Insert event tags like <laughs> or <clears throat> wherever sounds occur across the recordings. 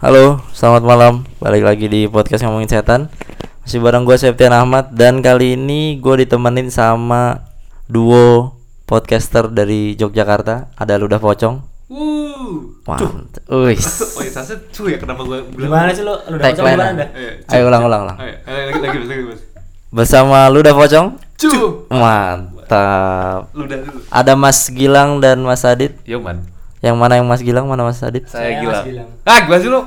Halo, selamat malam. Balik lagi di podcast ngomongin setan. Masih bareng gue Septian Ahmad dan kali ini gue ditemenin sama duo podcaster dari Yogyakarta. Ada Ludah Pocong. Wuh. Mantap. Wis. <laughs> Oh iya, saya cu ya kenapa gue bilang Gimana sih lu? Lu udah Tagline pocong gimana dah? Ayo, ulang ulang ulang. Ayo, ayo, lagi lagi lagi. Bersama Ludah Pocong. Cu. Mantap. Lu udah dulu. Ada Mas Gilang dan Mas Adit. Yo man. Yang mana yang Mas Gilang, mana Mas Adit? Saya, Saya gila. Mas Gilang. Ah, gimana sih lu?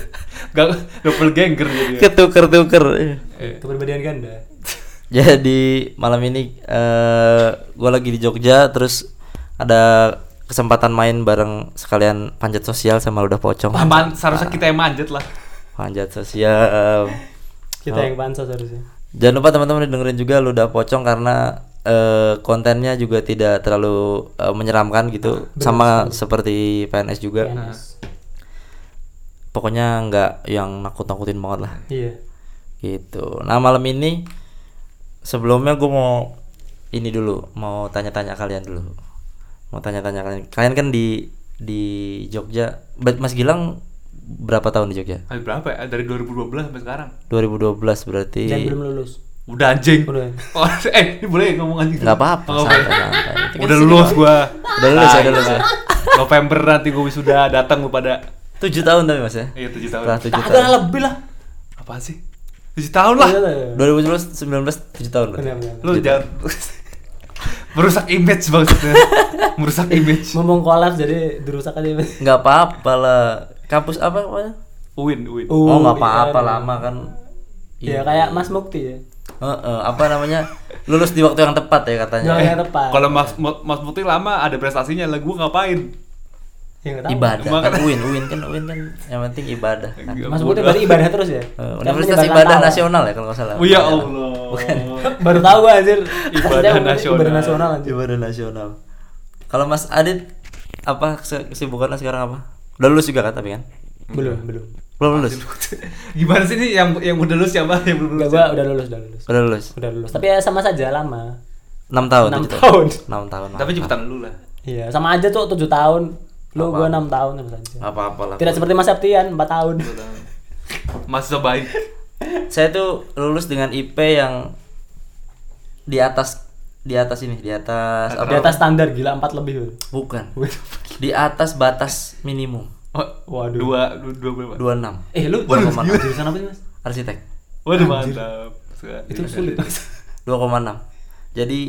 <laughs> Gak doppelganger jadi. Ketuker-tuker. Eh, Kepribadian ganda. <laughs> Jadi malam ini eh gue lagi di Jogja terus ada kesempatan main bareng sekalian panjat sosial sama Ludah Pocong. Apaan? Seharusnya kita yang manjat lah. Panjat sosial. Kita Oh. yang pansos harusnya. Jangan lupa teman-teman dengerin juga Ludah Pocong karena eh, kontennya juga tidak terlalu eh, menyeramkan gitu Benar sama sekali. seperti PNS juga. PNS. Pokoknya nggak yang nakut-nakutin banget lah Iya. gitu. Nah malam ini sebelumnya gue mau ini dulu mau tanya-tanya kalian dulu. Mau tanya-tanya kalian. Kalian kan di di Jogja. Mas Gilang berapa tahun di Jogja? Ah, berapa ya? Dari 2012 sampai sekarang. 2012 berarti. Dan belum lulus. Udah anjing. Udah. Oh, <laughs> eh, ini boleh ngomong anjing? Nggak apa-apa. Oh, santai, santai. Udah lulus gua. Udah lulus ya, Ah, udah lulus ya. <laughs> November nanti gua sudah datang lu pada Tujuh tahun tapi mas ya? Iya, tujuh tahun. Setelah tujuh Ada tahun. lebih lah. Apa sih? 7 tahun lah. Iya, iya. 2019 19 tujuh tahun berarti. Benar, benar. Lu jangan <laughs> merusak image maksudnya. merusak image. Ngomong kolaps jadi dirusak aja. Nggak apa-apa lah. Kampus apa namanya? Win. Uh, Oh nggak iya, apa-apa iya. lama kan. Iya kayak Mas Mukti ya. Heeh, apa namanya? Lulus di waktu yang tepat ya katanya. Yang tepat. Kalau Mas Mas Putih lama ada prestasinya lah gua ngapain? Ya, tahu. ibadah kan UIN UIN kan UIN kan yang penting ibadah kan. Mas Mukti berarti ibadah terus ya? Kan Universitas Ibadah tawa. Nasional ya kalau nggak salah. Oh ya Bukan. Allah. <laughs> Baru tahu anjir. Ibadah Maksudnya Ibadah nasional. nasional anjir. Ibadah Nasional. Kalau Mas Adit apa kesi- kesibukannya sekarang apa? Udah lulus juga kan tapi kan? Belum, belum. Belum lulus. <laughs> Gimana sih ini yang yang udah lulus siapa? Yang belum Enggak, lulus? gua udah lulus, udah lulus. Udah lulus. Udah lulus. Tapi ya sama saja lama. 6 tahun. Enam tujuh tahun. 6 tahun. Tapi cepetan lu lah. Iya, sama aja tuh 7 tahun. Lu Apa? gua 6 tahun sama saja. Apa-apa lah. Tidak seperti Mas Septian 4 tahun. Mahasiswa baik. Saya tuh lulus dengan IP yang di atas di atas ini, di atas Di Di atas standar gila 4 lebih. Bukan. Di atas batas minimum. Oh, Waduh. Dua, dua, dua berapa? 26. Eh, lu Waduh, jurusan gila. jurusan apa sih, Mas? Arsitek. Waduh mantap. Itu sulit, Mas. 2,6. Jadi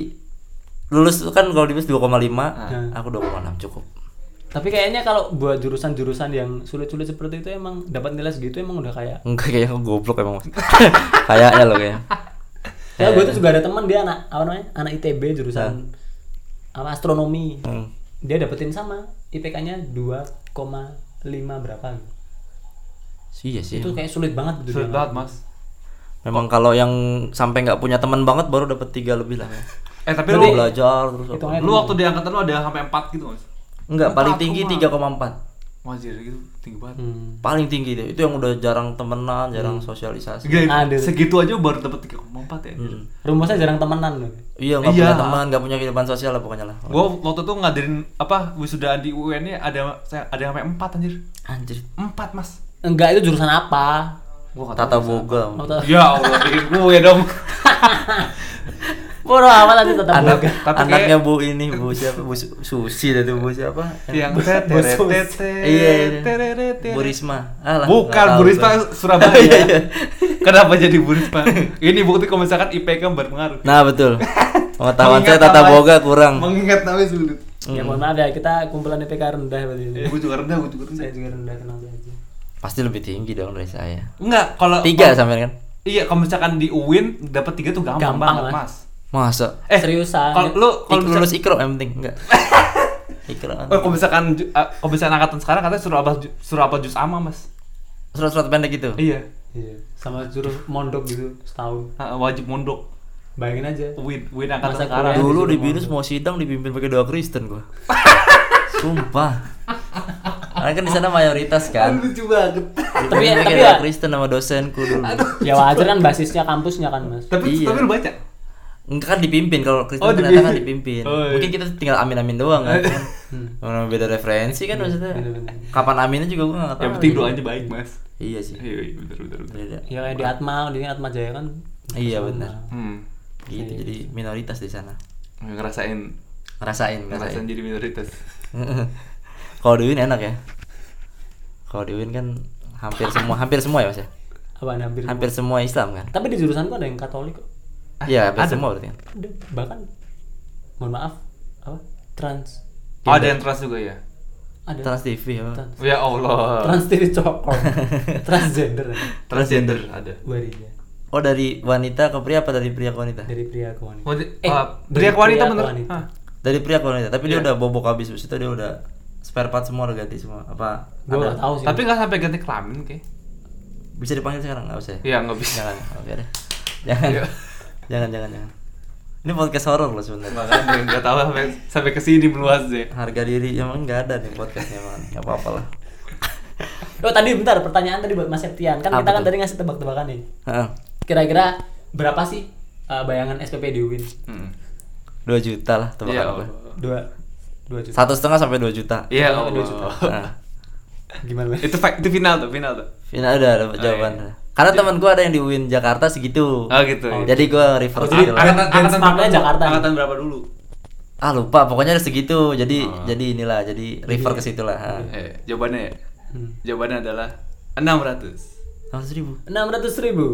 lulus itu kan kalau di 2,5, Ah. aku 2,6 cukup. Tapi kayaknya kalau buat jurusan-jurusan yang sulit-sulit seperti itu emang dapat nilai segitu emang udah kayak. Enggak kayaknya aku goblok emang. Mas. <laughs> Kayaknya lo kayaknya. Ya, gue tuh juga ada teman dia anak apa namanya? Anak ITB jurusan apa astronomi. Hmm. Dia dapetin sama IPK-nya 2,5 berapa gitu. Iya sih. Itu kayak sulit banget gitu Sulit banget mas. Memang kalau yang sampai nggak punya teman banget baru dapat tiga lebih lah. <laughs> Eh tapi lu, belajar terus lu waktu di angkatan lu ada sampai 4 gitu mas? Enggak, paling Empat tinggi koma. 3,4. Wajir gitu tinggi banget. Hmm. Paling tinggi deh. Itu yang udah jarang temenan, jarang sosialisasi. Gila, Ada. segitu aja baru dapat 3,4 ya. Hmm. Rumusnya jarang temenan loh. Iya, nggak Iya. punya teman, nggak punya kehidupan sosial lah pokoknya lah. Gua waktu itu ngadain apa wisudaan di UN nya ada saya ada sampai 4 anjir. Anjir. 4 mas. Enggak, itu jurusan apa? Gua Tata boga. Oh. Ya Allah, bikin gue dong. <laughs> Bodoh amat tadi tetap Anak, boga. Tapi anaknya Bu ini, Bu siapa? Bu Su- Susi itu Bu siapa? yang Iya, iya. Bu Risma. Alah, Bukan Bu Risma. Surabaya. <laughs> Iya, iya. Kenapa jadi Bu Risma? Ini bukti kalau misalkan IPK berpengaruh. Nah, betul. Pengetahuan saya tata boga kurang. Mengingat namanya sulit. Ya mohon maaf ya, kita kumpulan IPK rendah berarti. Gue juga rendah, gue juga rendah. Saya juga rendah kenal saja. Pasti lebih tinggi dong dari saya. Enggak, kalau Tiga sampai kan? Iya, kalau misalkan di UIN dapat tiga tuh gampang, Gampang, banget, Mas. Mas. Masa? Eh, Seriusan. Kalau lu kalau lulus ikro yang penting enggak? <laughs> ikro. Oh, kalau misalkan kalau misalkan angkatan sekarang katanya suruh apa suruh apa jus ama, Mas. Surat-surat pendek itu. Iya. Iya, sama suruh mondok gitu setahun. Ah, wajib mondok. Bayangin aja. UIN, UIN angkatan Masa sekarang. Dulu di BINUS mau sidang dipimpin pakai doa Kristen gua. <laughs> Sumpah. Karena kan di sana mayoritas kan. Lucu banget. Tapi ya- tapi ya- Kristen sama dosenku dulu. Ya wajar kan basisnya kampusnya kan, Mas. Tapi Iya. tapi lu baca. Enggak kan dipimpin kalau Kristen Oh, ternyata kan dipimpin. dipimpin. Oh, iya. Mungkin kita tinggal amin-amin doang kan. <laughs> Hmm. Orang beda referensi kan maksudnya. bener-bener. Kapan aminnya juga gue gak tahu. Yang penting gitu. doanya baik mas. Iya sih. Iya iya bener bener bener. Beda. Ya kayak di Atma, di Atma Jaya kan. Iya, benar. Hmm. Gitu Iya. jadi minoritas di sana. Ngerasain Ngerasain, ngerasain ngerasain. jadi minoritas. <laughs> kalau di UIN enak ya. Kalau di UIN kan hampir semua hampir semua ya Mas ya. Apa hampir. Hampir semua Islam kan. Tapi di jurusanku ada yang Katolik kok. Iya, hampir ada. semua berarti kan. Ada bahkan mohon maaf apa trans Oh ada yang trans juga ya? ada Trans TV ya. trans, Ya Allah. trans TV cokok <laughs> transgender Transgender ada. warinya Oh dari wanita ke pria apa dari pria ke wanita? dari pria ke wanita Eh, ah, dari pria ke wanita pria ke bener? wanita. Hah. Dari pria ke wanita, tapi dia Iya. udah bobok habis Habis itu dia udah spare part semua udah ganti semua. Apa Gua ada? nggak tahu sih Tapi nggak sampai ganti kelamin kayak. Bisa dipanggil sekarang nggak usah. ya? Iya nggak bisa. Jangan, oke deh. Jangan. <laughs> Iya. jangan, jangan, jangan. Ini podcast horor loh sebenarnya. Makanya nggak tahu sampai sampai ke sini meluas deh. Harga diri emang nggak ada nih podcastnya emang nggak apa-apa lah. oh tadi bentar pertanyaan tadi buat Mas Septian kan Apa kita kan tuh? tadi ngasih tebak-tebakan nih Heeh. kira-kira berapa sih uh, bayangan SPP di UIN Hmm. Dua juta lah Iya tebakan apa? Allah. dua dua juta Satu setengah sampai dua juta. Iya Oh, dua juta. Nah, gimana Mas? itu itu final tuh final tuh. final udah dapat Oh, jawaban. iya. Karena teman gua ada yang di UIN Jakarta segitu. Oh gitu. Oh, Jadi gua refer Oh, ke jadi situ lah. angkatan- benchmarknya Jakarta. Angkatan berapa dulu? Ah lupa, pokoknya ada segitu. Jadi Oh. jadi inilah, jadi refer ke situ lah. Eh, jawabannya ya. Hmm. Jawabannya adalah 600. Seratus ribu. enam ratus ribu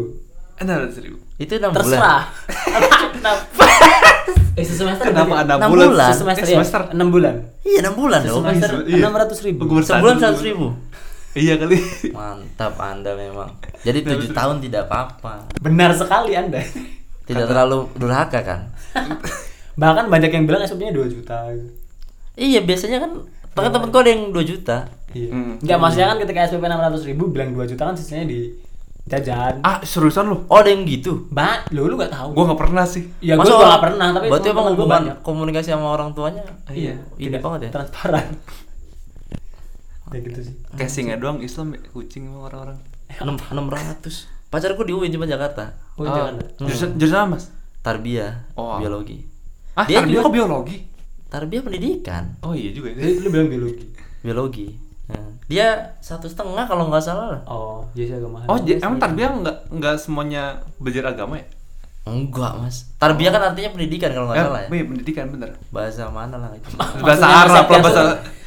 600 ribu. Itu enam bulan. terserah <laughs> eh sesemester Kenapa berarti? enam Enam bulan? bulan? sesemester Eh, ya semester. enam bulan Iya enam bulan dong. Semester Iya. enam ratus ribu Sebulan dulu. seratus ribu. Iya kali. Mantap anda memang. Jadi tujuh tahun tidak apa-apa. benar sekali anda Tidak terlalu durhaka kan? <laughs> bahkan banyak yang bilang SPP-nya 2 juta Iya biasanya kan Bahkan temen gua ada yang 2 juta iya Hmm. nggak maksudnya kan ketika SPP 600 ribu bilang 2 juta kan sisanya di jajan Ah, seriusan lu? Oh ada yang gitu Mbak, lu lu gak tahu. Gua nggak pernah sih. ya gue juga orang- gak pernah, tapi Berarti emang gua hubungan komunikasi sama orang tuanya Iya, Ini tidak banget ya Transparan. Ya gitu sih. Casingnya doang Islam kucing emang orang-orang. enam ratus pacarku di UIN cuma Jakarta Oh, Ah, jangan. Jurusan jurusan apa, Mas? tarbiyah Oh. biologi Ah, Dia dia juga- kok biologi? tarbiyah pendidikan Oh iya juga Jadi ya. lu bilang biologi. biologi Nah, dia satu setengah kalau nggak salah lah Oh, jadi agak mahal. Oh, j- emang tarbiyah nggak nggak semuanya belajar agama ya? enggak mas tarbiyah kan artinya pendidikan kalau nggak Eh, salah ya iya, pendidikan bener. bahasa mana lah itu Bahasa Arab lah, bahasa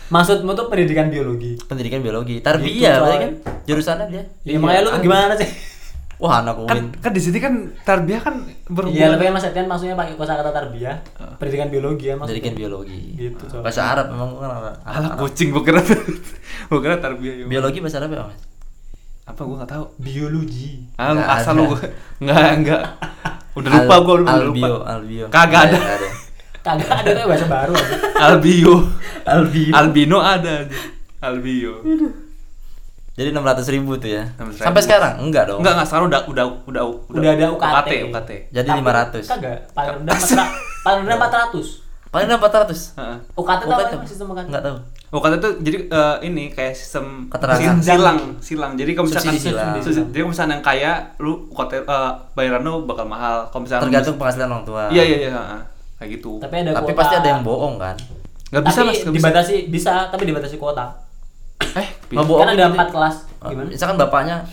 Maksudmu tuh pendidikan biologi. pendidikan biologi Gitu, tarbiyah berarti coy. kan jurusannya dia Iya, makanya lu tuh gimana sih? wah anak Kan kan di sini kan tarbiyah kan Iya, berhubungan. tapi kan Mas Septian maksudnya pakai kosakata tarbiyah, pendidikan biologi ya maksudnya. pendidikan biologi Gitu, coy. bahasa Arab memang kan Arab, Alah Arab. kucing gua kira <laughs> gua kira tarbiyah ya. biologi bahasa Arab ya mas Apa gua nggak tahu. Biologi. Ah, lu asal lu enggak enggak. Udah lupa gua udah albio lupa. albio Kagak ada. Nggak ada Kagak ada tuh bahasa baru. Albio. albio Albino ada aja. Albio. jadi enam ratus ribu tuh ya 600.000. sampai sekarang enggak dong Enggak enggak sekarang udah udah udah Udah ada UKT. UKT, UKT. jadi lima ratus Kagak, paling rendah 400. paling rendah 400. paling enam empat ratus Heeh. UKT tuh apa UKT emang sistem UKT? enggak tahu UKT itu jadi eh, ini kayak sistem Keterangan. sil- silang, silang. Jadi kalau misalkan silang. jadi kalau misalkan yang kaya lu UKT eh, bayaran lu bakal mahal. Kalau misalkan tergantung penghasilan orang tua Iya iya iya, heeh kayak gitu tapi ada tapi pasti ada yang bohong kan nggak tapi bisa mas gak dibatasi bisa. bisa tapi dibatasi kuota eh bisa. Bohong kan ada empat kelas ah, gimana misalkan bapaknya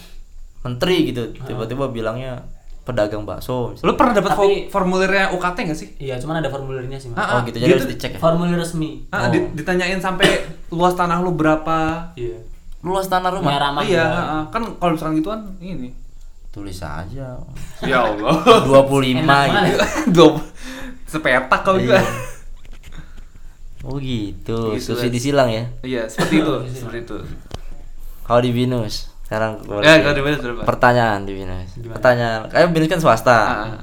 menteri gitu ah. tiba-tiba bilangnya pedagang bakso misalnya. Lu pernah dapat formulirnya UKT gak sih? Iya, cuman ada formulirnya sih, Mas. Ah, ah, oh, gitu. Jadi gitu, harus dicek ya. Formulir resmi. Ah, oh. ditanyain sampai luas tanah lu berapa? Iya. Luas tanah rumah. Ramah iya, juga. kan kalau misalkan gituan ini tulis aja. ya Allah. <laughs> 25 gitu. <laughs> <laughs> sepetak kau juga. Iya. <laughs> oh gitu Gitu, subsidi Mas. silang ya Iya, seperti itu, <laughs> seperti itu. kalau di binus sekarang boleh Ya, kalau di Binus berapa? pertanyaan di binus Gimana? pertanyaan kayak binus kan swasta Ah.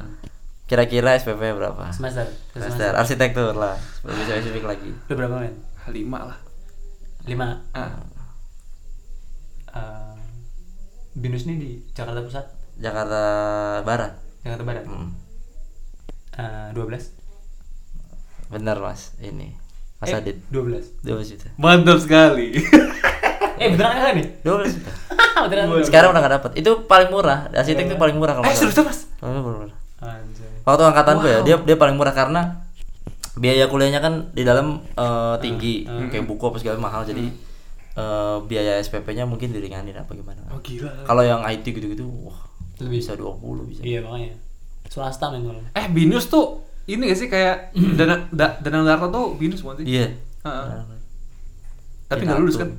kira-kira SPP berapa Semester. semester arsitektur lah lebih spesifik lagi Lu berapa, men? lima lah. 5. Ah. Eh, Binus ini di Jakarta Pusat, Jakarta Barat Jakarta Barat. Hmm. Eh, 12. Bener mas ini mas eh, Adit 12. 12 juta Mantap sekali. <laughs> Eh, beneran enggak nih? 12 juta <laughs> beneran. sekarang udah gak dapet itu paling murah arsitek itu paling murah kalau eh, serius Mas? Paling murah. Anjay. waktu angkatanku ya dia dia paling murah karena biaya kuliahnya kan di dalam eh, tinggi kayak buku apa segala mahal jadi eh, biaya SPP-nya mungkin diringanin apa gimana Oh gila. kalau yang IT gitu-gitu wah Lebih. bisa 20 bisa Iya makanya. Swasta men. Eh binus tuh ini gak sih kayak dana da, dana Darto tuh binus bukan sih? iya Heeh. Tapi nggak lulus kan?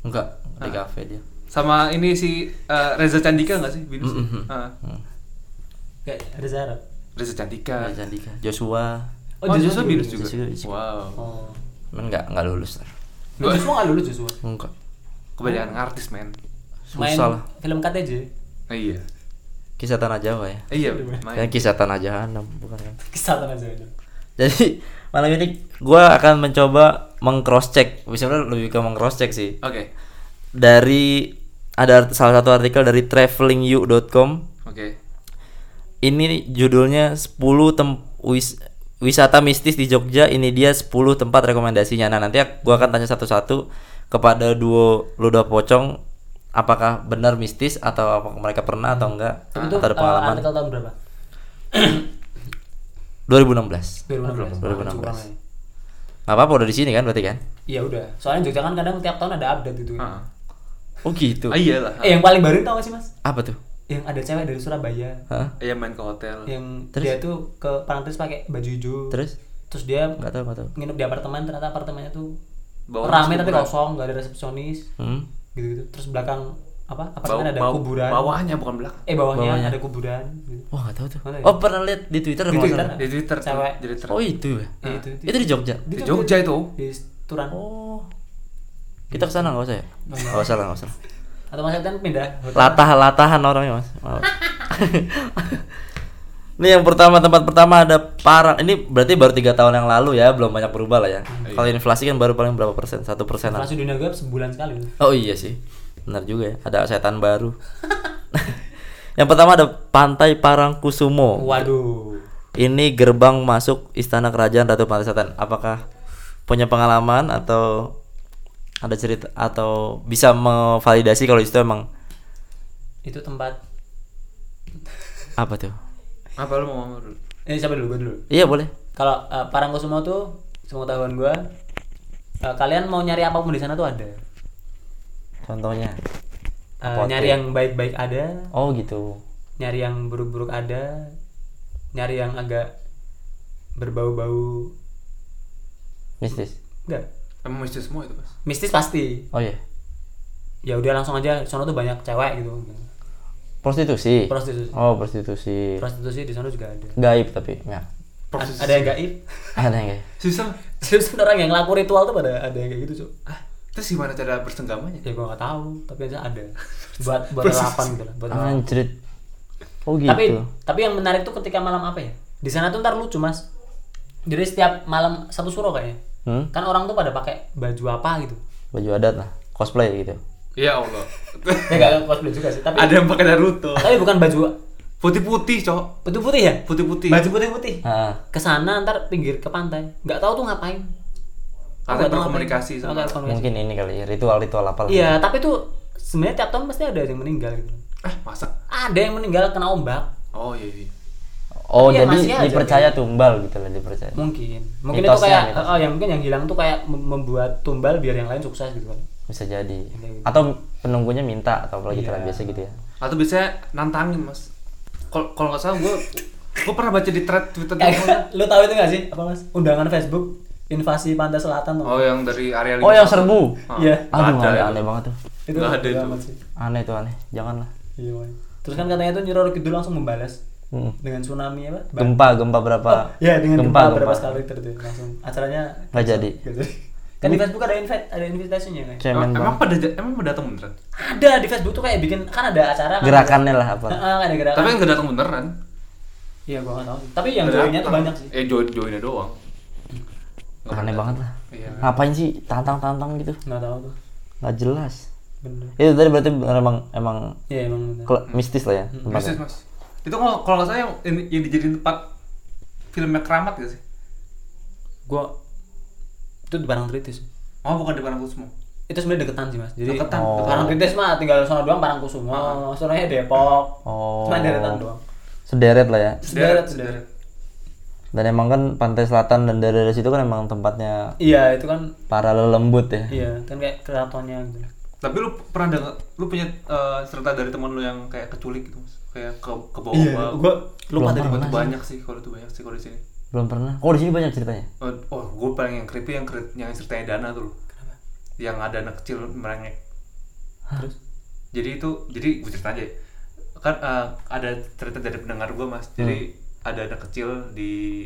enggak di kafe dia Sama ini si eh, Reza Candika nggak sih binus? Mm-mm. Heeh. Kayak Reza Arab. Reza Candika. Reza Andika Joshua Oh, Joshua binus binus. juga. Joshua- Wow. Oh. cuman enggak enggak lulus Lu Joshua nggak lulus Joshua. enggak Kebanyakan artis men. Main susah lah film KTJ. Eh, iya. Kisah tanah Jawa ya iya. Main. kayak kisah tanah Jahanam bukan kan <laughs> Kisah tanah Jawa. jadi malam ini gua akan mencoba meng-cross check misalnya lebih ke meng-cross check sih Oke. dari ada salah satu artikel dari travelingyou.com Oke. ini judulnya 10 tem wis- wisata mistis di Jogja ini dia 10 tempat rekomendasinya nah nanti gua akan tanya satu-satu kepada duo Luda Pocong apakah benar mistis atau apakah mereka pernah atau enggak itu atau ada eh, pengalaman artikel tahun berapa? 2016 2016. 2016. Curang ya. nggak apa-apa udah di sini kan berarti kan Iya udah. Soalnya Jogja kan kadang tiap tahun ada update kan. Heeh. oh gitu Ah, iyalah. Eh yang paling baru tau gak sih mas? apa tuh Yang ada cewek dari Surabaya Hah? Iya main ke hotel. yang Terus? dia tuh ke Parangtritis pakai baju hijau. terus Terus dia nggak tahu nggak tahu nginep di apartemen ternyata apartemennya tuh Bawahnya rame tapi kosong nggak ada resepsionis hmm? Gitu-gitu. Terus belakang apa apartemen ada baw- kuburan. Bawahnya bukan belakang. Eh bawahnya, Bawahnya. ada kuburan. Gitu. wah nggak tahu tuh Mana ya? oh pernah lihat di Twitter Di Twitter. Di Twitter Cewek. jadi thread. oh itu ya Ya, itu, itu di Jogja Di Jogja itu. Di Turan. oh kita ke sana nggak usah ya nggak usah lah nggak usah Atau mas kan pindah latah latahan orangnya mas. <laughs> ini yang pertama tempat pertama ada parang. Ini berarti baru tiga tahun yang lalu ya belum banyak berubah lah ya. Kalau inflasi kan baru paling berapa persen? Satu persenan. Inflasi dunia gue sebulan sekali. oh iya sih benar juga ya. Ada setan baru. <laughs> Yang pertama ada pantai Parangkusumo. Waduh. ini gerbang masuk istana kerajaan Ratu Pantai Selatan apakah punya pengalaman atau ada cerita atau bisa memvalidasi kalau itu emang Itu tempat. Apa tuh Apa lu mau ngomong dulu? ini siapa dulu gue dulu. iya boleh Kalau uh, Parangkusumo tuh sepengetahuan gue uh, kalian mau nyari apa pun di sana tuh ada. contohnya Uh, Apa nyari tuh? yang baik-baik ada, oh gitu nyari yang buruk-buruk ada, nyari yang agak berbau-bau mistis enggak Emang mesti semua itu, Mas. mistis pasti. oh iya Ya udah langsung aja sana tuh banyak cewek gitu. Prostitusi Prostitusi. oh prostitusi Prostitusi di sana juga ada. gaib tapi ya A- Ada yang gaib. <laughs> ada yang gaib Susah. Serius orang yang ngelaku ritual tuh pada ada yang kayak gitu, Cuk. Ah, terus gimana cara bersenggamanya? Ya gua nggak tahu, tapi aja ada. <laughs> Buat buat lalapan gitu lah, buat anjrit oh gitu Tapi tapi yang menarik tuh ketika malam apa ya? Di sana tuh ntar lucu, Mas. Jadi setiap malam satu suro kayaknya. hmm? Kan orang tuh pada pakai baju apa gitu. baju adat lah cosplay gitu Ya Allah. Ya enggak cosplay juga sih, tapi Ada yang pakai Naruto. tapi bukan baju Putih-putih, Cok. putih-putih ya? Putih-putih. Baju putih-putih. ah Ke sana ntar pinggir ke pantai. Nggak tahu tuh ngapain. Tahu berkomunikasi sama- mungkin ini kali ya ritual-ritual apa Iya, tapi tuh sebenarnya tiap tahun pasti ada yang meninggal gitu. Eh, masa? Ada yang meninggal kena ombak. Oh iya iya. oh Iya, jadi masih aja dipercaya tumbal gitu lah dipercaya Mungkin. Mungkin Mitosnya, itu kayak mitosnya. oh, yang mungkin yang hilang tuh kayak mem- membuat tumbal biar yang lain sukses gitu kan. Bisa jadi gitu. atau penunggunya minta atau apalagi Iya. gitu biasa gitu ya Atau biasanya nantangin, Mas. Kalau kalau nggak salah gue gue pernah baca di thread Twitter <laughs> lu tahu itu gak sih? Apa Mas? Undangan Facebook invasi pantai selatan tuh. Oh, yang dari area oh yang serbu Ah, Iya. aduh ada aneh, itu. aneh banget tuh itu nggak ada itu. amat sih. aneh tuh aneh janganlah Iya. Terus kan katanya tuh Nyi Roro Kidul langsung membalas Hmm. dengan tsunami apa? Gempa gempa berapa Oh, ya dengan gempa, berapa gempa. skala Richter tuh langsung acaranya Nggak jadi. Nggak jadi. Kan di Facebook ada invite, ada invitasinya kan. cemen Emang, emang pada emang pada datang beneran? Ada di Facebook tuh kayak bikin kan ada acara kan. gerakannya lah apa Heeh, ada gerakan. Tapi kan nggak datang beneran. Iya, gua nggak tahu. Tapi yang joinnya tuh banyak sih. Eh join joinnya doang. Nggak aneh banget lah Iya. ngapain sih tantang-tantang gitu Nggak tahu tuh. nggak jelas Bener. itu tadi berarti bener emang emang Iya, emang bener. mistis lah ya tempatnya. Mistis mas. Itu kalau kalau salah yang yang, yang dijadiin tempat filmnya keramat gak sih? Gua itu di Parangtritis. Oh bukan di Parangkusumo. Itu sebenarnya deketan sih, Mas. Jadi Deketan. Oh. Parangtritis mah tinggal sana doang Parangkusumo, sonanya Depok. oh Cuma deretan doang. sederet lah ya Sederet, sederet. Dan emang kan pantai selatan dan daerah situ kan emang tempatnya iya itu kan para lelembut ya. iya kan kayak keratonnya gitu Tapi lu pernah dengar lu punya eh, cerita dari teman lu yang kayak keculik gitu Mas? Kayak ke ke bawah iya gua lupa tadi banyak sih kalau itu banyak sih kalau di sini. Belum pernah. Oh, di sini banyak ceritanya. Oh, oh gue paling yang creepy yang yang ceritanya Dana tuh loh. Yang ada anak kecil merengek. terus Jadi itu jadi gue cerita aja. ya. Kan eh, ada cerita dari pendengar gue mas. Jadi ada anak kecil di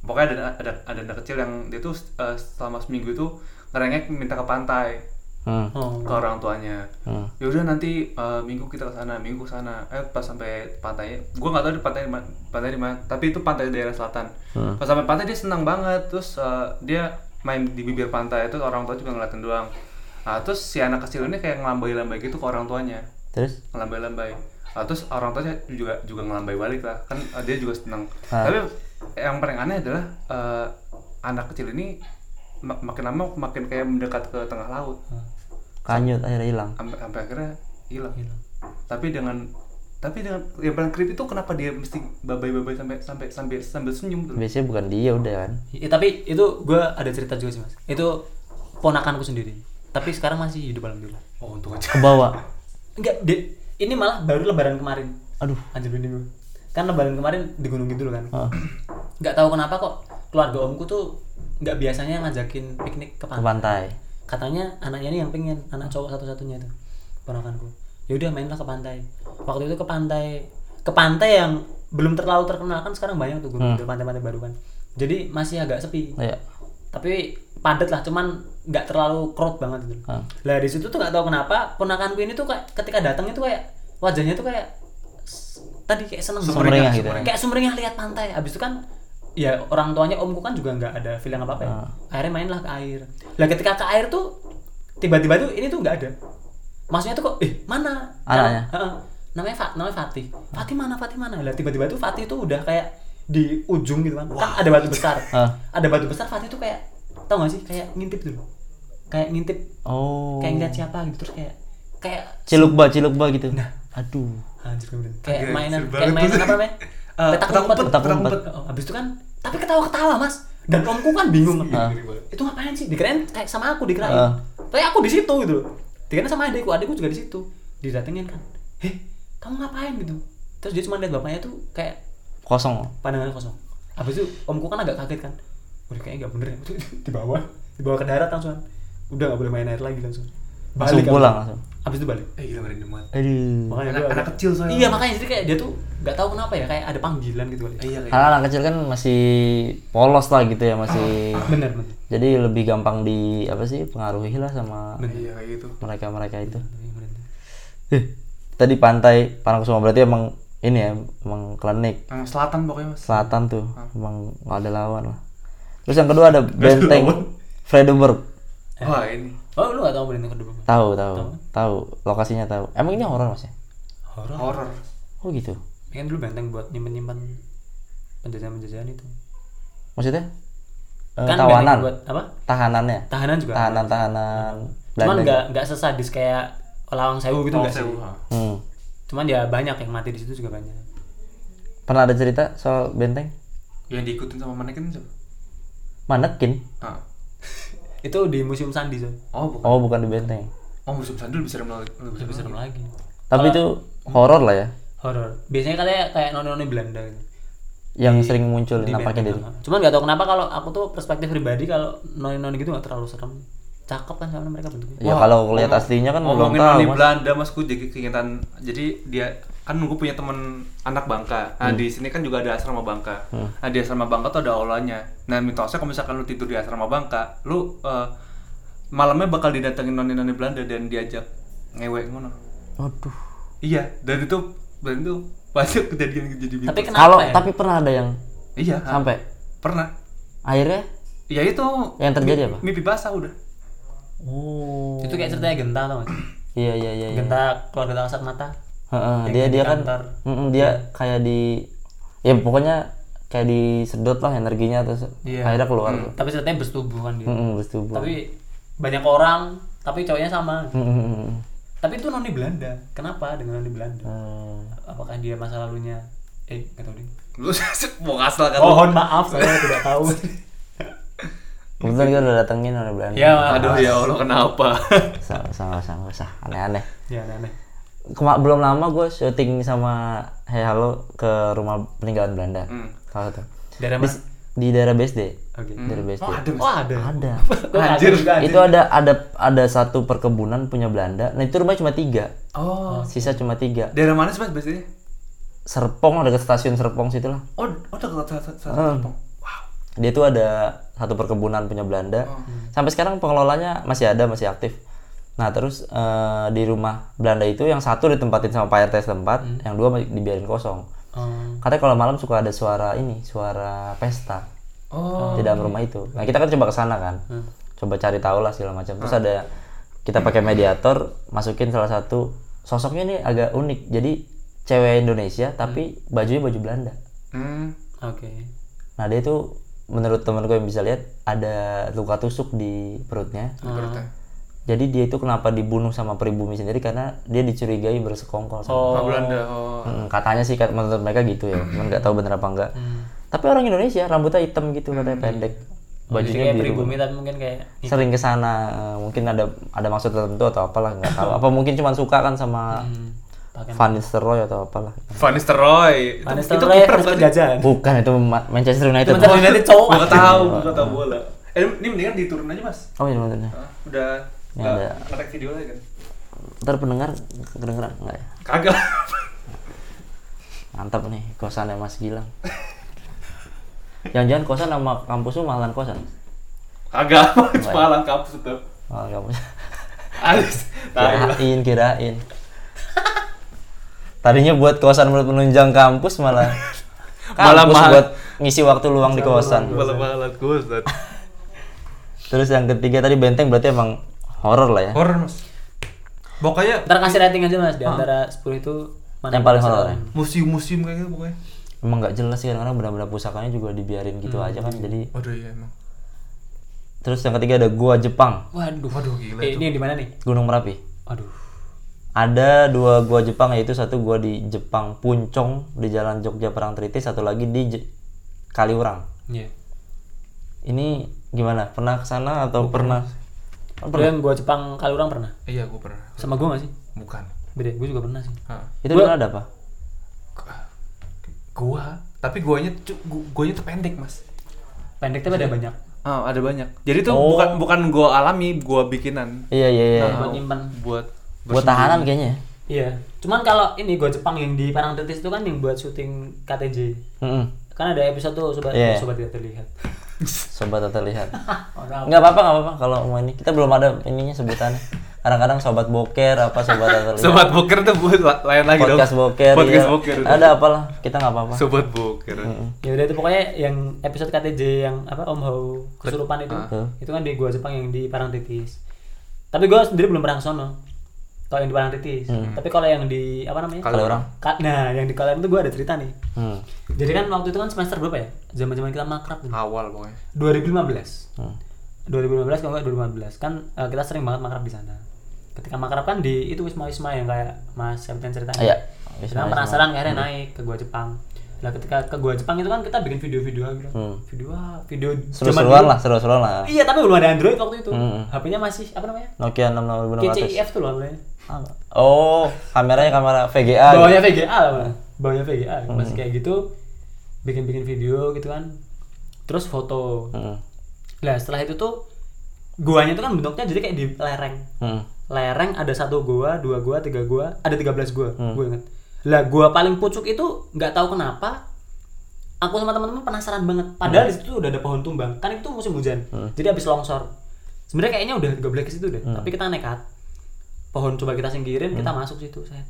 pokoknya ada ada ada anak kecil yang dia tuh eh, selama seminggu itu ngerengek minta ke pantai Hmm. oh ke orang tuanya. Hmm. Ya udah nanti eh, minggu kita ke sana, minggu ke sana. Eh pas sampai pantai, gue nggak tahu di pantai di mana, pantai di mana. Tapi itu pantai daerah selatan. Hmm. Pas sampai pantai dia senang banget, terus eh, dia main di bibir pantai itu orang tua juga ngeliatin doang. Nah, terus si anak kecil ini kayak ngelambai-lambai gitu ke orang tuanya, Terus? ngelambai-lambai. Nah, terus orang tuanya juga juga ngelambai balik lah, kan eh, dia juga senang. Ah. Tapi yang paling aneh adalah eh, anak kecil ini mak- makin lama makin kayak mendekat ke tengah laut. Kanyut akhirnya hilang. sampai sampai akhirnya hilang. Tapi dengan tapi dengan yang paling creepy itu kenapa dia mesti babai-babai sampai sampai sampai sambil senyum tuh? Biasanya bukan dia udah kan. Ya, tapi itu gua ada cerita juga sih mas. Itu ponakanku sendiri. Tapi sekarang masih hidup alhamdulillah. Oh untung aja. Ke bawah. enggak di, ini malah baru lebaran kemarin. Aduh. anjir ini kan lebaran kemarin di gunung gitu kan? Ah, nggak tahu kenapa kok keluarga omku tuh nggak biasanya ngajakin piknik ke ke pantai. Pantai. katanya anaknya ini yang pengen anak cowok satu-satunya itu ponakanku. Ya udah mainlah ke pantai. Waktu itu ke pantai ke pantai yang belum terlalu terkenal kan sekarang banyak tuh gunung pantai-pantai baru kan. Jadi masih agak sepi. Iya. tapi padat lah cuman nggak terlalu crowd banget gitu Ah. lah di situ tuh nggak tahu kenapa ponakanku ini tuh kayak ketika datang itu kayak wajahnya tuh kayak tadi kayak seneng Sumringah gitu. kayak sumringah lihat pantai. Abis itu kan ya orang tuanya omku kan juga nggak ada feeling apa apa ya. Ah. akhirnya mainlah ke air. Lah ketika ke air tuh tiba-tiba tuh ini tuh nggak ada. Maksudnya tuh kok eh mana? Anaknya? Heeh. namanya Fat namanya Fatih. Fatih mana Fatih mana? Lah tiba-tiba tuh Fatih tuh udah kayak di ujung gitu kan. Kan ada batu besar. <laughs> Ah. ada batu besar Fatih tuh kayak tau gak sih? Kayak ngintip dulu kayak ngintip. Oh. kayak ngeliat siapa gitu terus kayak kayak Cilukba, cilukba gitu. Aduh. anjir kayak mainan kayak mainan apa <laughs> namanya Eh, petak petak umpet umpet, petak umpet. Habis itu kan tapi ketawa-ketawa mas. Dan omku kan bingung. Ah. itu ngapain sih? Dikirain kayak sama aku dikirain. Ah. tapi aku di situ gitu. Dikirain sama adikku adikku juga di situ. Didatengin kan. Heh kamu ngapain? gitu. Terus dia cuma lihat bapaknya tuh kayak Kosong. pandangannya kosong. Habis itu omku kan agak kaget kan. Udah kayaknya nggak bener ya. <laughs> Di bawah dibawa ke darat langsung udah nggak boleh main air lagi langsung. Langsung kan. pulang langsung. Habis itu balik eh gila merinding banget Aduh. makanya Anak- gua anak kecil soalnya. iya makanya jadi kayak dia tuh nggak tahu kenapa ya kayak ada panggilan gitu kali iya kayak Karena anak kecil kan masih polos lah gitu ya, masih bener bener jadi lebih gampang di apa sih pengaruhi lah sama iya kayak gitu mereka-mereka itu. Bener, bener. Eh, tadi pantai Parangkusumo berarti emang ini ya, emang klinik yang selatan pokoknya mas selatan tuh, emang nggak ada lawan lah. Terus yang kedua ada benteng Fredeburg. wah ini oh lu nggak tahu benteng kedua Tahu, tahu, tahu lokasinya tahu. Emang ini horor mas ya? horor horor Oh gitu. ini kan dulu benteng buat nyimpen nyimpen penjajahan penjajahan itu Maksudnya? Eh, kan tawanan, buat apa tahanannya, tahanan juga tahanan-tahanan. cuman Belanda. nggak nggak sesadis kayak Lawang Sewu gitu Oh, nggak sih sewu. Hmm. cuman ya banyak yang mati di situ juga banyak Pernah ada cerita soal benteng? yang diikutin sama manekin siapa Manekin? ah. Itu di museum Sandi so oh bukan. Oh, bukan di benteng. oh musuh sandul bisa serem lagi. Lebih lebih serem lagi. Tapi itu horor lah ya, horor biasanya katanya kayak noni-noni Belanda gitu. Yang sering muncul di nampaknya itu. cuman nggak tahu kenapa kalau aku tuh perspektif pribadi kalau noni-noni gitu nggak terlalu serem. Cakep kan soalnya mereka bentuknya. Ya kalau lihat aslinya kan belum ngomongin tahu noni mas. Belanda mas gue jadi keingetan. Jadi dia kan gue punya temen anak Bangka nah di sini kan juga ada asrama Bangka nah di asrama Bangka tuh ada aulanya nah mitosnya kalau misalkan lu tidur di asrama Bangka lu eh, malamnya bakal didatengin noni-noni Belanda dan diajak ngewek ngono Waduh. iya dan itu dan itu banyak kejadian-kejadian tapi mitos. kenapa Kalau ya? tapi pernah ada yang iya ah, sampai pernah akhirnya ya itu Yang terjadi apa? mimpi basah udah Oh. itu kayak ceritanya Genta tau gak sih? Iya iya iya. iya. Genta keluarga kasat mata Heeh, Yang dia di dia kan kantor. Mm-mm, dia kayak di ya pokoknya kayak disedot lah energinya terus Iya. akhirnya keluar. tapi ceritanya bersetubuh kan dia Mm-mm, bersetubuh. tapi banyak orang tapi cowoknya sama Mm-mm. tapi itu noni Belanda kenapa dengan noni Belanda Hmm. apakah dia masa lalunya eh nggak tahu deh Lu <laughs> mau ngasal kan? mohon maaf saya tidak <laughs> tahu Kebetulan kita udah datengin orang Belanda. ya Aduh ya Allah kenapa? Sama sama sama usah aneh-aneh. ya aneh Kema belum lama gue syuting sama Hey Halo ke rumah peninggalan Belanda. Hmm. Salah satu. daerah Di, mana di daerah BSD. oke Daerah BSD. Oh ada oh ada Ada. <laughs> Anjir. anjir. Itu ada ada ada satu perkebunan punya Belanda. Nah itu rumah cuma tiga. Oh. Sisa cuma tiga. Daerah mana sih mas biasanya? Serpong ada ke stasiun Serpong situ lah. Oh, oh dekat satu satu Hmm. Wow. Dia tuh ada satu perkebunan punya Belanda. Oh. Sampai sekarang pengelolanya masih ada, masih aktif. Nah terus eh, di rumah Belanda itu yang satu ditempatin sama Pak RT setempat, yang dua dibiarin kosong. Oh. Katanya kalau malam suka ada suara ini, suara pesta Oh. di dalam rumah itu. Nah kita kan coba ke sana kan, coba cari tahu lah segala macam. Terus ada kita pakai mediator, masukin salah satu sosoknya ini agak unik. Jadi cewek Indonesia tapi bajunya baju Belanda. Hmm. oke Nah dia itu menurut temen gue yang bisa lihat ada luka tusuk di perutnya. Berarti. Jadi dia itu kenapa dibunuh sama pribumi sendiri karena dia dicurigai bersekongkol sama Oh, Belanda. Oh. Hmm, katanya sih kat- menurut mereka gitu ya, cuman nggak tahu bener apa enggak. Tapi orang Indonesia rambutnya hitam gitu katanya pendek, Jadi bajunya kayak biru. pribumi tapi mungkin kayak Sering ke sana, eh, mungkin ada ada maksud tertentu atau apalah nggak tahu. Apa mungkin cuma suka kan sama hmm, Van Nistelrooy atau apalah. Van Nistelrooy. Van Itu, kiper harus bukan sih? penjajahan Bukan itu Ma- Manchester United. Manchester United cowok Gua nggak tahu, gua nggak tahu bola. Eh, ini mendingan diturun aja mas. Oh iya bener. Ah, Udah Ya, nggak ada. ngetek video lagi kan? Ntar pendengar kedengeran enggak ya? Kagak. Mantap nih kosannya Mas Gilang. Jangan-jangan kosan sama kampus lu mahalan kosan. Kagak. Malang kampus tetap. Mahalan kampus. Alis. Kirain, kirain. Tadinya buat kosan buat penunjang <laughs> kampus malah Malah kampus mahal. buat ngisi waktu luang di kosan. Malah-malah gue Ustaz. Terus yang ketiga tadi benteng berarti emang horor lah ya. Horor mas. Pokoknya ntar kasih rating aja mas di antara 10 itu mana Yang paling horor ya? museum-museum kayak gitu pokoknya. Emang nggak jelas sih kadang-kadang benda-benda pusakanya juga dibiarin gitu aja kan. Jadi Waduh iya emang. terus yang ketiga ada gua Jepang, waduh Waduh gila eh, itu. ini di mana nih Gunung Merapi. aduh Ada dua gua Jepang yaitu satu gua di Jepang Puncong di Jalan Jogja Perang Tritis, satu lagi di Je- Kaliurang. iya Ini gimana? Pernah ke sana atau pernah? Lu yang gua Jepang Kaliurang pernah Iya gue pernah. sama gua gak sih Bukan. beda gua juga pernah sih Hah. Itu Gua- ada apa? Gua, tapi guanya guanya tuh pendek mas. pendek tapi ada banyak Oh, ada banyak. Jadi tuh Oh. bukan bukan gua alami, gua bikinan. Iya iya iya. Nah, buat nyimpan buat Buat tahanan kayaknya. ya? iya cuman kalau ini gua Jepang yang di Parangtritis itu kan yang buat syuting KTJ Mm-mm. kan ada episode tuh sobat Iya. sobat tidak terlihat Sobat tak terlihat. Nggak apa-apa nggak apa-apa kalau mau ini kita belum ada ininya sebutannya. Kadang-kadang sobat boker apa sobat tak terlihat. Sobat boker tuh buat la- lain lagi dong. podcast boker. Podcast iya. boker. Ada apalah kita nggak apa-apa. Sobat boker. ya udah itu pokoknya yang episode KTJ yang apa Om Hao kesurupan itu Ah. itu kan di gua Jepang yang di Parangtritis tapi gua sendiri belum pernah ke sono kalau yang di Parangtritis Hmm. tapi kalau yang di apa namanya Kaliurang. Ka- nah yang di Kaliurang itu gua ada cerita nih Hmm. jadi kan waktu itu kan semester berapa ya zaman zaman kita makrab tuh. Awal pokoknya. 2015 Hmm. 2015 kalau nggak 2015 kan eh, kita sering banget makrab di sana ketika makrab kan di itu wisma wisma yang kayak mas Septian ceritanya Iya. Wisma-wisma. penasaran akhirnya naik ke gua Jepang nah ketika ke gua Jepang itu kan kita bikin video-video gitu Hmm. video ah, video Seru-seruan lah, seru-seruan lah. iya tapi belum ada Android waktu itu Hmm. HP-nya masih apa namanya Nokia 6600. KCIF tuh loh namanya Oh, kameranya kamera VGA. gitu. bawahnya VGA lah Bang. bawahnya VGA Hmm. masih kayak gitu bikin-bikin video gitu kan terus foto Hmm. Nah setelah itu tuh guanya itu kan bentuknya jadi kayak di lereng. Hmm. Lereng ada satu gua, dua gua, tiga gua, ada 13 gua, Hmm. gue inget. Lah gua paling pucuk itu nggak tahu kenapa. Aku sama teman-teman penasaran banget. Padahal Hmm. di situ udah ada pohon tumbang. Kan itu musim hujan. Jadi habis longsor. Sebenarnya kayaknya udah gak boleh ke situ deh. Hmm. Tapi kita nekat. Pohon coba kita singkirin, kita masuk situ. Set.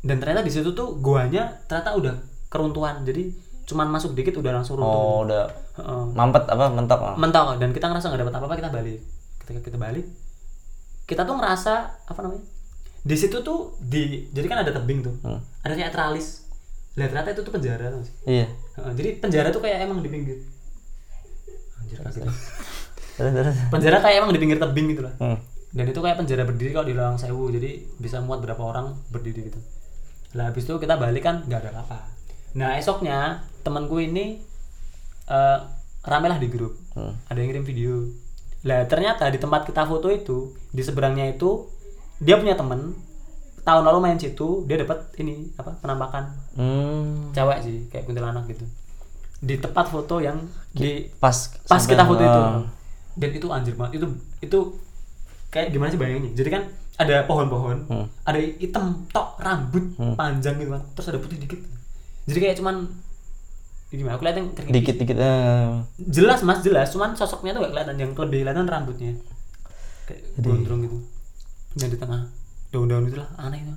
Dan ternyata di situ tuh guanya ternyata udah keruntuhan. Jadi cuman masuk dikit udah langsung runtuh. Oh, udah Heeh mampet apa mentok. ah. mentok dan kita ngerasa nggak dapat apa-apa kita balik ketika kita balik kita tuh ngerasa apa namanya di situ tuh di jadi kan ada tebing tuh Hmm. ada kayak tralis lihat ternyata itu tuh penjara tuh Iya. jadi penjara tuh kayak emang di pinggir Anjir. Terus terus. penjara kayak emang di pinggir tebing gitu lah Hmm. Dan itu kayak penjara berdiri kalau di Lawang Sewu. Jadi bisa muat berapa orang berdiri gitu. Lah habis itu kita balik kan nggak ada apa nah esoknya temanku ini eh rame lah di grup. Hmm. ada yang kirim video. Lah ternyata di tempat kita foto itu di seberangnya itu dia punya temen tahun lalu main situ dia dapat ini apa penampakan. Hmm. cewek sih kayak kuntilanak gitu. Di tempat foto yang di Pas pas kita foto itu. Ah. dan itu anjir banget. Itu itu kayak gimana sih bayanginnya jadi kan ada pohon-pohon Hmm. ada hitam tok rambut panjang gitu kan. Terus ada putih dikit. Jadi kayak cuman gimana? Aku lihat yang kering- dikit-dikit eh, jelas mas jelas. Cuman sosoknya tuh gak kelihatan. Yang lebih kelihatan rambutnya. Kayak gondrong gitu. Dan di tengah. Daun-daun itulah aneh itu.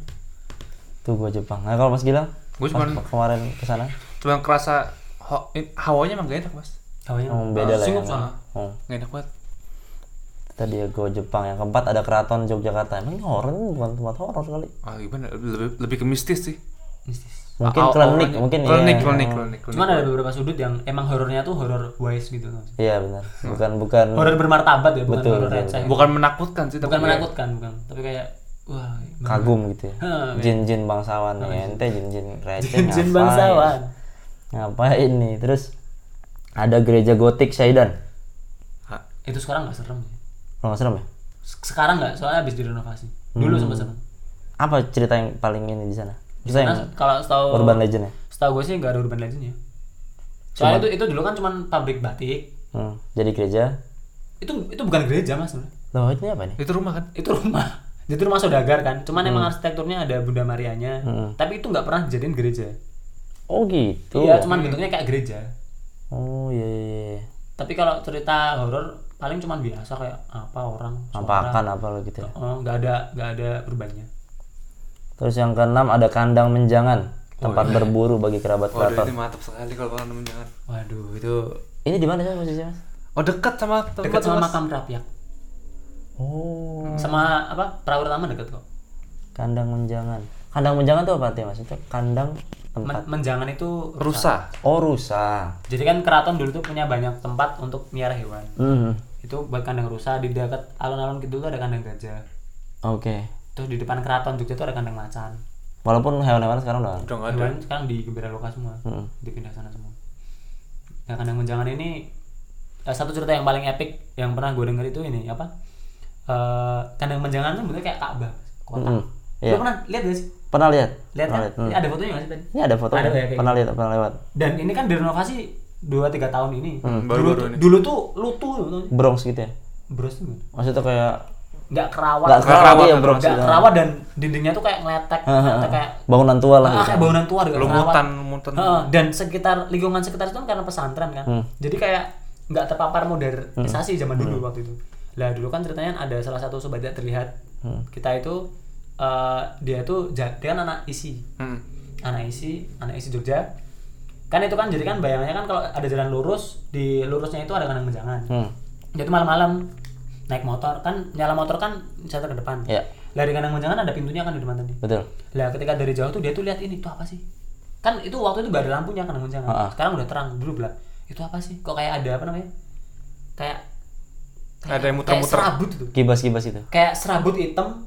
Tuh gua Jepang. Nah, kalau Mas Gilang? Gue pas cuman kemarin ke sana? Cuma kerasa ho- eh, hawanya emang gak enak mas. Hawanya oh, beda lah ya. singgup soalnya. Oh. Gak enak banget Tadi ya gua Jepang yang keempat ada keraton Yogyakarta. Emang ini horor ini bukan tempat horor kali. ah gimana lebih lebih ke mistis sih mistis Mungkin Ah, klinik, auranya. mungkin klinik, ya. klinik, Oh. klinik, klinik. cuman ada beberapa sudut yang emang horornya tuh horor wise gitu. Iya benar. Bukan bukan horor bermartabat ya bukan Betul, horor receh bukan menakutkan sih bukan menakutkan bukan tapi kayak wah kagum gitu ya. Jin-jin bangsawan nih. Ente jin-jin <laughs> receh. jin ngapain? bangsawan Ngapain nih? Terus ada gereja gotik Syaidan. Itu sekarang nggak serem nggak serem ya? Se- sekarang nggak soalnya habis direnovasi dulu sempat serem Apa cerita yang paling ini di sana? Bisa yang Karena kalau setahu urban legend ya? setahu gue sih nggak ada urban legend ya soalnya itu itu dulu kan cuman pabrik batik Hmm. Jadi gereja. itu itu bukan gereja mas sebenarnya. Loh, ini apa nih? itu rumah kan itu rumah <laughs> itu rumah saudagar kan cuman emang arsitekturnya ada Bunda Marianya tapi itu nggak pernah dijadiin gereja Oh gitu. iya cuman bentuknya kayak gereja Oh iya iya. iya. tapi kalau cerita horor paling cuman biasa kayak apa orang Nampakan apa lo gitu ya. oh nggak ada nggak ada perubahannya Terus yang keenam ada kandang menjangan, tempat berburu bagi kerabat waduh keraton. ini mantap sekali kalau kalian menjangan waduh itu Ini di mana sih posisinya, Mas? oh dekat sama tempat dekat sama Mas. makam rapiak Oh, sama apa perahu utama dekat kok kandang menjangan. Kandang menjangan tuh apa artinya, Mas? Itu kandang tempat. Men- menjangan itu rusa Oh, rusa. jadi kan keraton dulu tuh punya banyak tempat untuk miara hewan Hmm. Itu buat kandang rusa di dekat alun-alun gitu tuh ada kandang gajah Oke. terus di depan keraton Jogja tuh ada kandang macan Walaupun hewan-hewan sekarang udah udah nggak ada hewan sekarang di Gembira Loka semua Hmm. dipindah sana semua nah kandang menjangan ini eh, satu cerita yang paling epic yang pernah gue denger itu ini apa Eh, kandang menjangan tuh bentuknya kayak Ka'bah kotak Hmm. Lu Iya. pernah lihat gak sih Pernah lihat? lihat Pernah kan lihat. Hmm. Ini ada fotonya nggak sih tadi Ini ada foto. Ada ya, pernah lihat, pernah lewat. dan ini kan direnovasi 2-3 tahun ini Hmm. dulu, Baru-baru tuh- ini. dulu tuh lutu gitu. Bronx gitu ya. bros tuh? Maksudnya kayak nggak kerawat Nggak kerawat, iya, Bronx nggak gitu. kerawat dan dindingnya tuh kayak ngeletek ngeletek kayak bangunan tua lah. ah, gitu. kayak bangunan tua kerawat lumutan lumutan dan sekitar lingkungan sekitar itu kan karena pesantren kan Hmm. jadi kayak nggak terpapar modernisasi zaman dulu waktu itu lah dulu kan ceritanya ada salah satu sobat terlihat Hmm. kita itu eh, dia itu ja- dia kan anak isi Hmm. anak isi anak isi Jogja kan itu kan jadi kan bayangannya kan kalau ada jalan lurus di lurusnya itu ada kandang menjangan Hmm. jadi malam-malam naik motor kan nyala motor kan saya ke depan Iya. lah di kandang menjangan ada pintunya kan di depan tadi Betul. lah ketika dari jauh tuh dia tuh lihat ini itu apa sih kan itu waktu itu gak ada lampunya kandang menjangan Ha-ha. sekarang udah terang dulu belak itu apa sih kok kayak ada apa namanya kayak Ada yang kayak muter-muter. serabut itu Kibas-kibas itu. kayak serabut hitam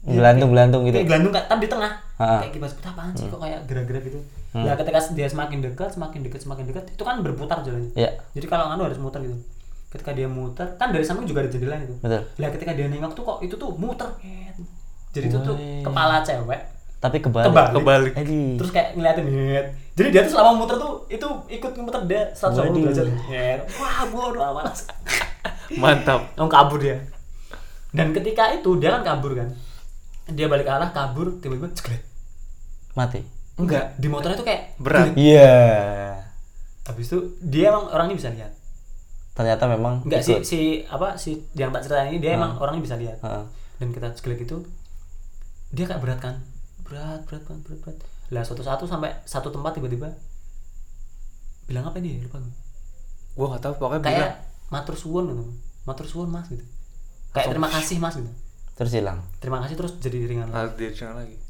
Gelantung-gelantung gitu. kayak gelandung kan tapi di tengah Ha-ha. kayak kibas putar apaan sih Hmm. kok kayak gerak-gerak gitu lah ketika dia semakin dekat semakin dekat semakin dekat itu kan berputar jalannya. Iya, jadi kalau anu harus muter gitu. Ketika dia muter kan dari samping juga ada jendela itu. Betul. lah ketika dia nengok tuh kok itu tuh muter jadi itu tuh kepala cewek. Tapi kebalik. Kebalik. kebalik. Terus kayak ngeliatin Nyet. jadi dia tuh selama muter tuh itu ikut muter dia 180 Waduh. derajat Nyet. wah bodoh amat <laughs> mantap. Langsung kabur dia. Dan ketika itu dia kan kabur kan. Dia balik arah kabur tiba-tiba Mati. Enggak di motornya tuh kayak berat. Iya. habis itu dia emang orangnya bisa lihat. Ternyata memang enggak si ikut. si apa si yang tak cerita ini dia emang orangnya bisa lihat. Heeh. dan kita ceklik itu dia kayak berat kan? Berat berat berat berat, berat. lah suatu satu sampai satu tempat tiba-tiba bilang apa dia lupa gue gua nggak tahu pokoknya kayak bilang. matur suwun gitu. Matur suwun mas gitu. Kayak terima kasih mas gitu. Terus hilang. terima kasih terus jadi ringan lagi. dia jangan lagi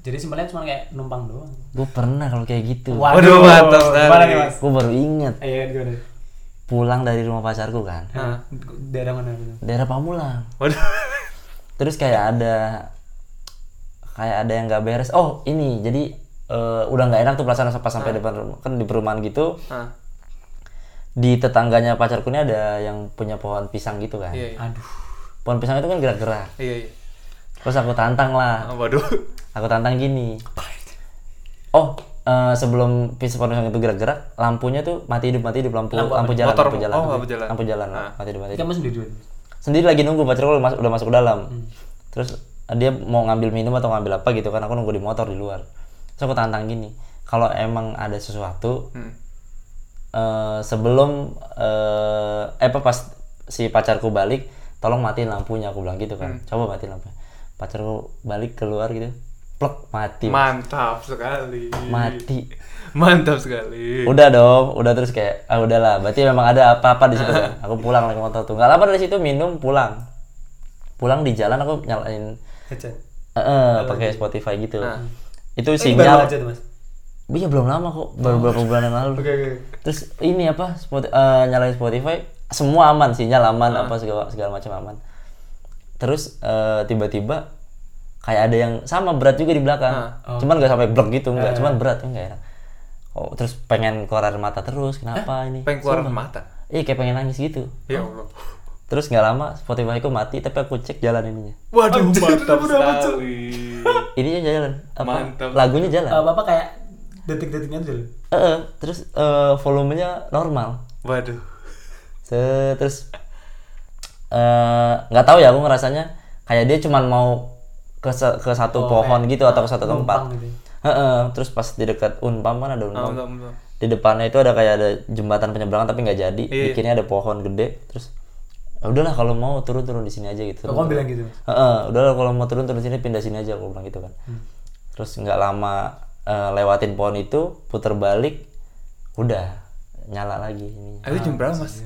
jadi simpelnya cuma kayak numpang doang Gue pernah kalau kayak gitu. Waduh, mantap sekali. mas Gue baru inget iya gimana pulang dari rumah pacarku kan. Hah, daerah mana gitu Daerah Pamulang. waduh <laughs> Terus kayak ada kayak ada yang nggak beres. Oh ini jadi eh, udah nggak enak tuh perasaan pas sampai depan rumah kan di perumahan gitu Ah, di tetangganya pacarku ini ada yang punya pohon pisang gitu kan iya, iya. aduh pohon pisang itu kan gerak-gerak Iya, iya. terus aku tantang lah Ah, waduh. Aku tantang gini. Oh eh, sebelum pis- pohon pisang itu gerak-gerak lampunya tuh mati hidup mati hidup. Lampu lampu, jalan Motor. lampu jalan. Oh, lampu jalan. lampu jalan Ah. mati hidup mati hidup. kamu sendiri sendiri lagi nunggu pacarku udah masuk, udah masuk ke dalam. Terus eh, dia mau ngambil minum atau ngambil apa gitu kan aku nunggu di motor di luar. Terus aku tantang gini kalau emang ada sesuatu Hmm. eh, sebelum eh eh, apa pas si pacarku balik tolong matiin lampunya aku bilang gitu kan. Coba matiin lampunya. Pacarku balik keluar gitu plek mati Mantap sekali. mati. Mantap sekali. udah dong udah terus kayak ah udahlah. Berarti memang ada apa-apa di situ. Kan <laughs> aku pulang naik motor tuh. Nggak lama dari situ minum pulang. Pulang di jalan aku nyalain headset. Eh, eh, pakai Spotify gitu. Nah. itu Eh, baru sinyal aja tuh mas. Iya belum lama kok. Baru beberapa bulan yang lalu. Oke oke terus ini apa Spot, eh, nyalain Spotify semua aman sinyal aman apa segala segala macam aman. Terus eh, tiba-tiba kayak ada yang sama berat juga di belakang. Cuman nggak sampai blok gitu nggak. Cuman berat enggak enak. Oh terus pengen keluar air mata terus kenapa ini? Pengen keluar mata. iya kayak pengen nangis gitu. Ya Allah. terus nggak lama Spotify aku mati tapi aku cek jalan ininya. Waduh, mantap sekali. ininya jalan apa? Mantap. lagunya jalan. Apa apa kayak detik-detiknya tuh jalan. Eh, eh, terus eh, volumenya normal. Waduh. Se- terus eh, nggak tahu ya aku ngerasanya kayak dia cuman mau ke ke satu pohon gitu atau ke satu tempat. gitu. Heeh, terus pas di dekat Unpam kan ada Unpam. Mantap, mantap. Di depannya itu ada kayak ada jembatan penyeberangan tapi nggak jadi. Iya. Bikinnya ada pohon gede. Terus "Ya udahlah kalau mau turun turun di sini aja gitu. Oh, kamu bilang gitu Heeh, udahlah kalau mau turun turun sini pindah sini aja aku bilang gitu kan. Hmm. Terus nggak lama eh, lewatin pohon itu, puter balik, udah nyala lagi ini. Ah, Itu jam berapa, Mas?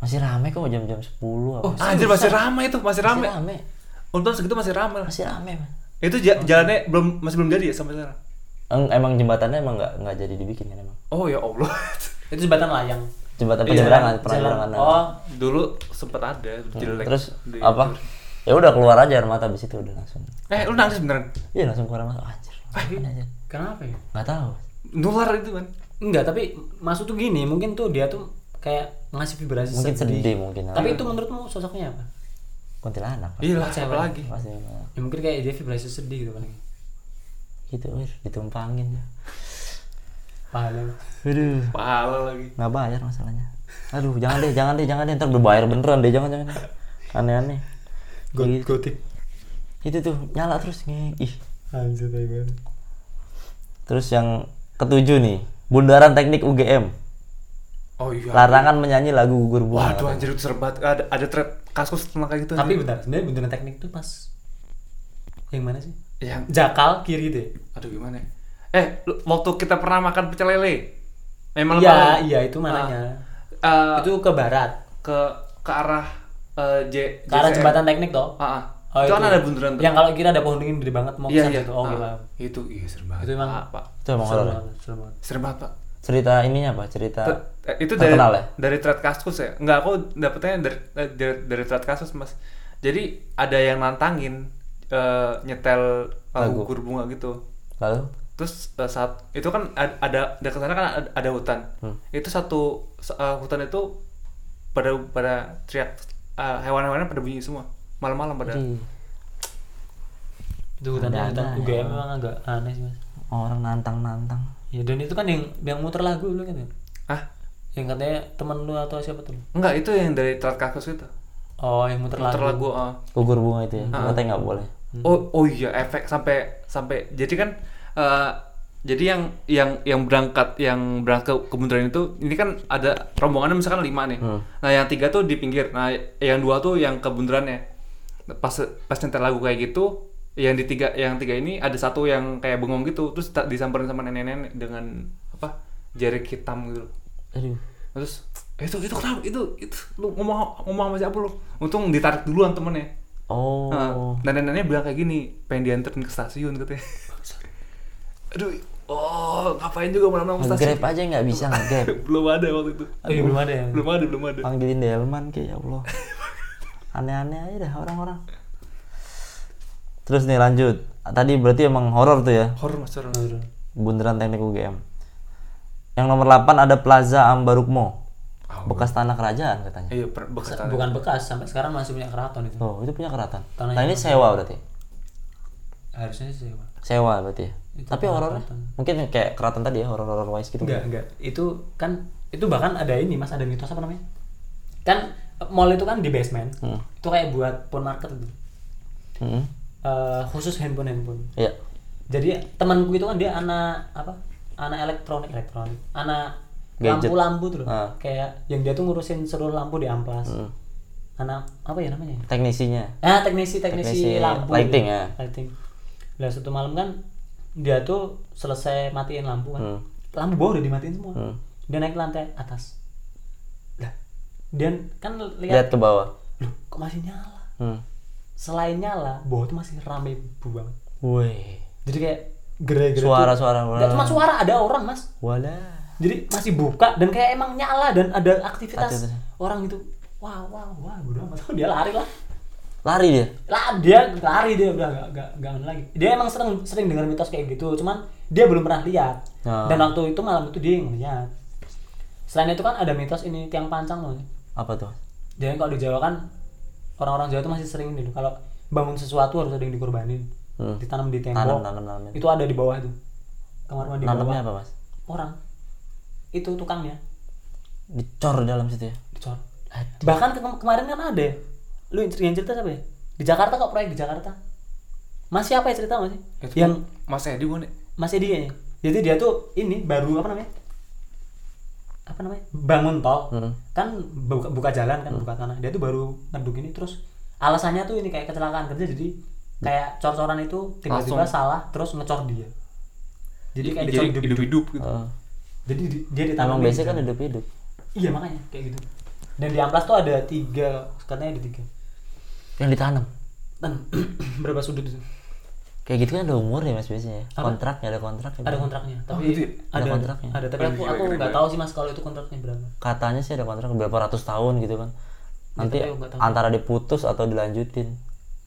Masih rame kok jam-jam 10 apa. Oh, anjir masih ramai itu, masih ramai. Masih rame. Untung segitu masih ramai lah. Masih rame, Man. Itu ja- jalannya belum masih belum jadi ya sampai sekarang. Eng- Emang jembatannya emang nggak nggak jadi dibikin kan emang. Oh ya Allah. <laughs> itu jembatan layang Jembatan Iya, penyeberangan, penyeberangan. oh Dulu sempet ada jelek. Terus di- apa? Ya udah keluar aja air mata habis itu udah langsung. Eh, lu nangis beneran? Iya langsung keluar mata. Anjir. Aja? kenapa ya Nggak tahu. Nular itu kan. enggak tapi maksud tuh gini mungkin tuh dia tuh kayak ngasih vibrasi Mungkin sedih mungkin. tapi itu menurutmu sosoknya apa kuntilanak. Iya lah, Cewek. apa lagi? Pasti ya mungkin kayak dia vibrasi sedih gitu kan gitu, wir, ditumpangin ya. pahala Aduh, Pahala lagi. nggak bayar masalahnya. Aduh, jangan deh, jangan deh, jangan deh, ntar berbayar beneran deh, jangan jangan. Aneh-aneh. Gitu. gotik Itu tuh nyala terus nih. Ih. anjir banget Terus yang ketujuh nih, Bundaran Teknik UGM. Oh iya. Larangan menyanyi lagu gugur bunga. Waduh anjir itu serbat ada ada thread kasus tentang kayak gitu. tapi anjir. bentar sebenarnya benturan teknik tuh pas yang mana sih yang jakal kiri deh aduh gimana ya? Eh, waktu kita pernah makan pecel lele. Memang iya iya itu mananya Eh, itu ke barat ke ke arah eh, J ke arah jembatan teknik toh Ah, ah. Oh, itu, kan ada bundaran tuh. yang kalau kira ada pohon dingin gede banget mau Iya ke sana iya. gitu. oh Ah, gila Itu iya serem banget. Itu emang- Pak, Pak. Itu emang serem banget Serem banget, Pak. Cerita ininya apa? Cerita Ter- eh, itu dari terkenal ya? dari thread kasus ya? Nggak aku dapetnya dari eh, dari, dari thread kasus mas. Jadi ada yang nantangin eh, nyetel lagu gugur bunga gitu. Lalu? Terus eh, saat itu kan ad- ada dekat sana kan ada, ada hutan. Hmm. itu satu eh, hutan itu pada pada teriak eh, hewan-hewannya pada bunyi semua. Malam-malam pada. Ih, itu hutan ya. UGM memang agak aneh sih mas. Orang nantang-nantang. Ya dan itu kan yang yang muter lagu lu kan ya? ah yang katanya temen lu atau siapa tuh enggak itu yang dari thread kasus itu oh yang muter muter lagu, lagu ah. Gugur bunga itu ya. Ah. Katanya nggak boleh. Oh oh iya efek sampai sampai jadi kan eh, jadi yang yang yang berangkat yang berangkat ke, ke bundaran itu ini kan ada rombongannya misalkan lima nih. Hmm. Nah yang tiga tuh di pinggir. Nah yang dua tuh yang ke bundarannya. Pas pas nyetel lagu kayak gitu, yang di tiga yang tiga ini ada satu yang kayak bengong gitu, terus disamperin sama nenek-nenek dengan apa jari hitam gitu. Aduh. Terus "Eh, itu itu kenapa itu itu lu ngomong ngomong sama siapa lu? Untung ditarik duluan temennya. Oh. Nah, dan neneknya bilang kayak gini, pengen dianterin ke stasiun katanya. <laughs> Aduh, oh ngapain juga malam-malam ke stasiun? Nge-grab aja nggak bisa nge-grab. <laughs> belum ada waktu itu. oh, iya, belum ada ya Belum ada, belum ada. Panggilin Delman kayak ya Allah. Aneh-aneh aja dah orang-orang. Terus nih lanjut. Tadi berarti emang horor tuh ya. Horor mas horor. Bundaran Teknik UGM. Yang nomor 8 ada Plaza Ambarukmo. Bekas tanah kerajaan katanya. Iya, per- bekas tanah. bukan bekas sampai sekarang masih punya keraton itu Oh, itu punya keraton. Tanah Nah, ini sewa berarti. harusnya sewa Sewa berarti ya. Itu Tapi horornya mungkin kayak keraton tadi ya, horor-horor wise gitu. enggak enggak itu kan itu bahkan ada ini mas ada mitos apa namanya kan mall itu kan di basement Hmm. itu kayak buat phone market itu Hmm. Eh, khusus handphone handphone Iya. jadi temanku itu kan dia anak apa anak elektronik elektronik anak lampu-lampu tuh loh Ah. kayak yang dia tuh ngurusin seluruh lampu di amplas Hmm. anak apa ya namanya Teknisinya. ah teknisi teknisi, Teknisi lampu lighting, gitu. ya. lighting lah satu malam kan dia tuh selesai matiin lampu kan Hmm. lampu bawah udah dimatiin semua Hmm. dia naik ke lantai atas lah dia kan Lihat lihat ke bawah. loh kok masih nyala Hmm. Selain nyala bawah tuh masih rame banget Wih. jadi kayak gerai-gerai Suara-suara. Nggak cuma suara ada orang mas Walah. jadi masih buka dan kayak emang nyala dan ada aktivitas Aktivitas. orang itu wah wah wah gue udah tahu dia lari lah Lari dia. lah dia lari dia udah gak, gak, gak lagi dia emang sering sering dengar mitos kayak gitu cuman dia belum pernah lihat Ah. dan waktu itu malam itu dia yang ngeliat selain itu kan ada mitos ini tiang pancang loh Apa tuh? jadi kalau di Jawa kan orang-orang Jawa tuh masih sering ini loh, kalau bangun sesuatu harus ada yang dikorbanin Hmm. ditanam di Tanam, tembok tanam, tanam. itu ada di bawah itu kamar mandi Nanamnya bawah apa, Mas? orang itu tukangnya Dicor dalam situ ya. dicor bahkan ke- kemarin kan ada ya. lu yang cerita siapa ya di Jakarta kok proyek di Jakarta masih apa ya cerita masih Itu yang Mas Edi gue nih. masih dia kayaknya. jadi dia tuh ini baru apa namanya apa namanya bangun tol Hmm. kan buka, buka jalan kan buka tanah dia tuh baru ngeduk ini terus alasannya tuh ini kayak kecelakaan kerja jadi kayak cor-coran itu tiba-tiba salah terus ngecor dia jadi kayak dicor Jadi hidup hidup-hidup gitu. Heeh. jadi di- dia ditanam Emang biasanya kan hidup-hidup. iya makanya kayak gitu dan di amplas tuh ada tiga katanya ada tiga Yang ditanam. <clears throat> berapa sudut itu Kayak gitu kan ada umur ya Mas biasanya. ya? Apa? Kontraknya ada kontraknya. ada kontraknya tapi gitu ya? ada Ada kontraknya. ada tapi Oh, aku gila, aku keren nggak banget. tahu sih mas kalau itu kontraknya berapa Katanya sih ada kontrak berapa ratus tahun gitu kan. Nanti antara diputus atau dilanjutin.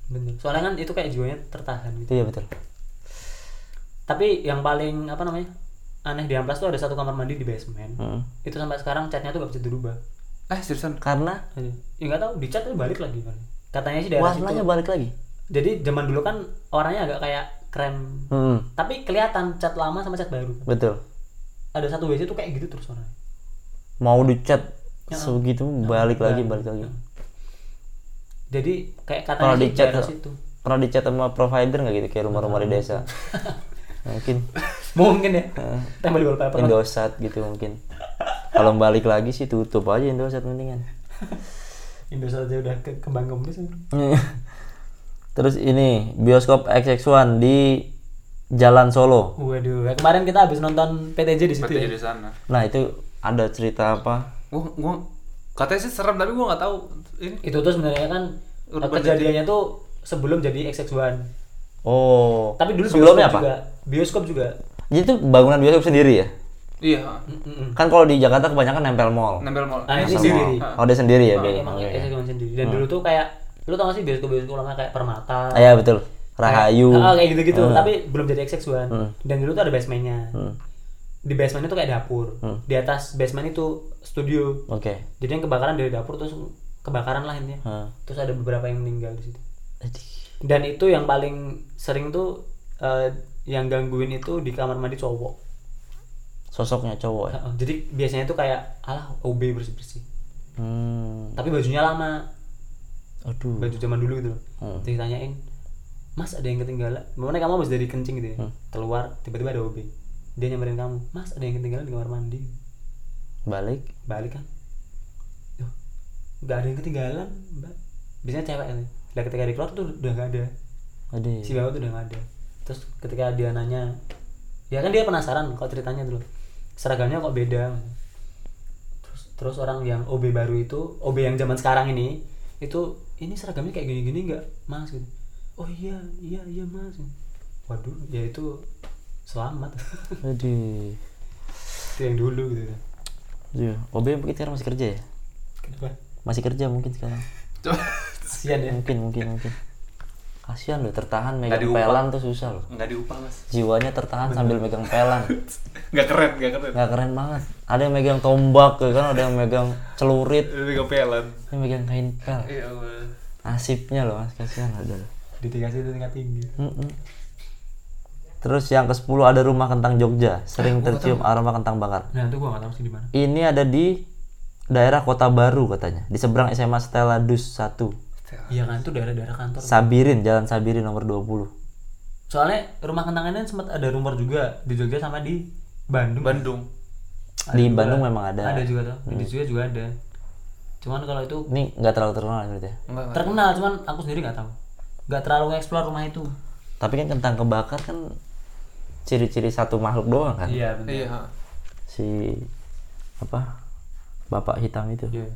bener soalnya kan itu kayak jiwanya tertahan gitu Itu ya betul. tapi yang paling apa namanya aneh di amplas tuh ada satu kamar mandi di basement Heeh. itu sampai sekarang catnya tuh gak bisa dirubah Eh seriusan? Karena ya nggak tahu dicat tuh balik lagi kan katanya sih daerah warnanya situ balik lagi. Jadi zaman dulu kan warnanya agak kayak krem. Hmm, tapi kelihatan cat lama sama cat baru. Betul. ada satu WC tuh kayak gitu terus warnanya Mau dicat Ya. sebegitu balik lagi balik lagi. jadi kayak katanya sih dicat situ pernah dicat sama provider nggak gitu? Kayak rumah-rumah di desa? <laughs> mungkin. Mungkin ya. Tempel di wallpaper. Indosat gitu mungkin. Kalau balik lagi sih tutup aja Indosat mendingan. <laughs> Indosat aja udah ke kembang kempis <laughs> Terus ini bioskop XX1 di Jalan Solo. waduh ya kemarin kita habis nonton PTJ di situ PTJ ya di sana. Nah itu ada cerita apa? Gua gua katanya sih serem tapi gua nggak tahu ini. itu tuh sebenarnya kan Urban kejadiannya tuh sebelum jadi XX1 Oh. tapi dulu sebelumnya bioskop apa? juga bioskop juga Jadi itu bangunan bioskop sendiri ya? Iya. Mm-mm. Kan kalau di Jakarta kebanyakan nempel mall. Nempel mall. Ah, ini sendiri. mall. Oh dia sendiri ya? Biasanya? emang Oke, oke. XX1 sendiri dan dulu tuh kayak lu tau gak sih bioskop bioskop lama kayak Permata Ah, Iya betul. Rahayu. Ah, kayak gitu-gitu Hmm. tapi belum jadi XX1 Hmm. dan dulu tuh ada basementnya Hmm. di basement itu kayak dapur Hmm. di atas basement itu studio Oke. jadi yang kebakaran dari dapur terus kebakaran lah intinya Hmm. terus ada beberapa yang meninggal di situ dan itu yang paling sering tuh eh, yang gangguin itu di kamar mandi cowok Sosoknya cowok ya? Jadi biasanya tuh kayak alah OB bersih bersih Hmm. tapi bajunya lama Aduh. baju zaman dulu gitu. Hmm. ditanyain mas ada yang ketinggalan? Mana kamu habis dari kencing gitu ya Hmm. keluar tiba-tiba ada OB dia nyamperin kamu mas ada yang ketinggalan di kamar mandi? Balik. balik kan? Duh, nggak ada yang ketinggalan mbak. Biasanya cewek kan lah ketika dia keluar tuh udah nggak ada. Aduh. si bapak tuh udah nggak ada. Terus ketika dia nanya ya kan dia penasaran kok ceritanya dulu seragamnya kok beda? Terus terus orang yang OB baru itu OB yang zaman sekarang ini itu ini seragamnya kayak gini-gini nggak mas gitu oh iya iya iya mas waduh ya itu selamat Aduh. <laughs> itu yang dulu gitu Aduh. OB mungkin sekarang masih kerja ya? kenapa Masih kerja mungkin sekarang. <laughs> Kasian ya Mungkin, mungkin, mungkin. Kasihan loh tertahan megang pelan tuh susah loh. Nggak diupah mas. Jiwanya tertahan sambil megang pelan. <laughs> Nggak keren nggak keren. Nggak keren banget. Ada yang megang tombak ya kan? Ada yang megang celurit. Ini kepelan ada yang megang kain pel. Iya nasibnya loh mas. Kasihan ada di dikasih itu tingkat tinggi Mm-mm. terus yang ke 10 ada rumah kentang Jogja. Sering tercium aroma kentang bakar. Nah itu gua tahu sih di mana. Ini ada di daerah Kota Baru katanya. Di seberang SMA Stella Dus 1 iya kan? Itu daerah-daerah kantor. Sabirin Jalan Sabirin nomor 20 soalnya rumah kentangan ini sempat ada rumor juga di Jogja sama di Bandung. Bandung. Ada di juga. Bandung memang ada. Ada juga tuh di Jogja juga ada. Cuman kalau itu ini nggak terlalu terkenal berarti ya? Enggak terkenal cuman aku sendiri nggak tahu. Nggak terlalu eksplor rumah itu. Tapi kan kentang kebakar kan ciri-ciri satu makhluk doang kan? Iya benar. Iya si apa bapak hitam itu. Iya.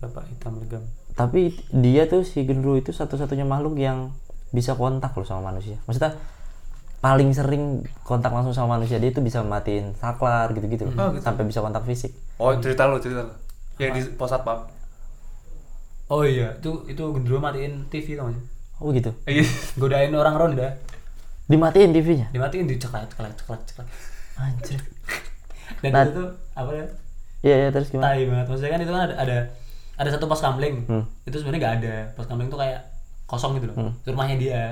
bapak hitam legam tapi dia tuh si gendro itu satu-satunya makhluk yang bisa kontak loh sama manusia. Maksudnya paling sering kontak langsung sama manusia dia tuh bisa matiin saklar gitu-gitu loh. sampai bisa kontak fisik. Oh cerita lo cerita lo yang di pos satpam oh iya itu itu gendro matiin TV tau gak sih? Oh gitu? Iya. Godain orang ronda dimatiin TV-nya dimatiin diceklat ceklat ceklat ceklat anjir. Dan Nah. itu tuh apa ya? Iya iya terus gimana? Tai banget. Maksudnya kan itu kan ada ada, ada satu pos kamling. Hmm. itu sebenarnya nggak ada. Pos kamling tuh kayak kosong gitu loh. Itu rumahnya dia.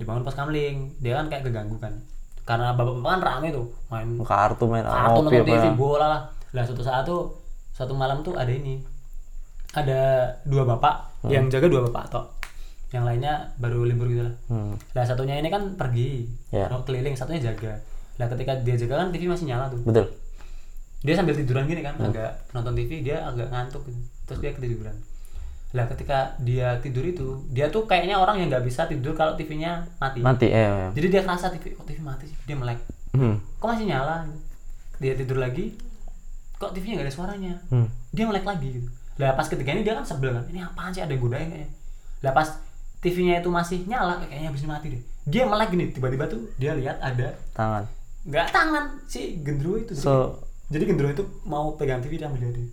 Dibangun pos kamling. Dia kan kayak keganggu kan. Karena bapak-bapak kan rame tuh main kartu main kartu nonton TV apa bola lah. Lah suatu saat tuh suatu malam tuh ada ini. Ada dua bapak. Yang jaga dua bapak tok yang lainnya baru libur gitu lah. Hmm. lah satunya ini kan pergi. Ya. keliling satunya jaga. Lah ketika dia jaga kan TV masih nyala tuh. Betul. Dia sambil tiduran gini kan agak nonton TV dia agak ngantuk gitu terus dia ketiduran lah ketika dia tidur itu dia tuh kayaknya orang yang nggak bisa tidur kalau TV-nya mati. Mati eh, eh. jadi dia kerasa TV kok TV mati sih? Dia melek. Hmm. kok masih nyala? Dia tidur lagi kok TV-nya nggak ada suaranya? Hmm. dia melek lagi gitu. Lah pas ketika ini dia kan sebel kan ini apaan sih? Ada godain kayaknya. Lah pas TV-nya itu masih nyala kayaknya habis mati deh. Dia melek gini tiba-tiba tuh dia lihat ada tangan. Nggak tangan si gendruwo itu. So jadi gendruwo itu mau pegang TV dia ambil dia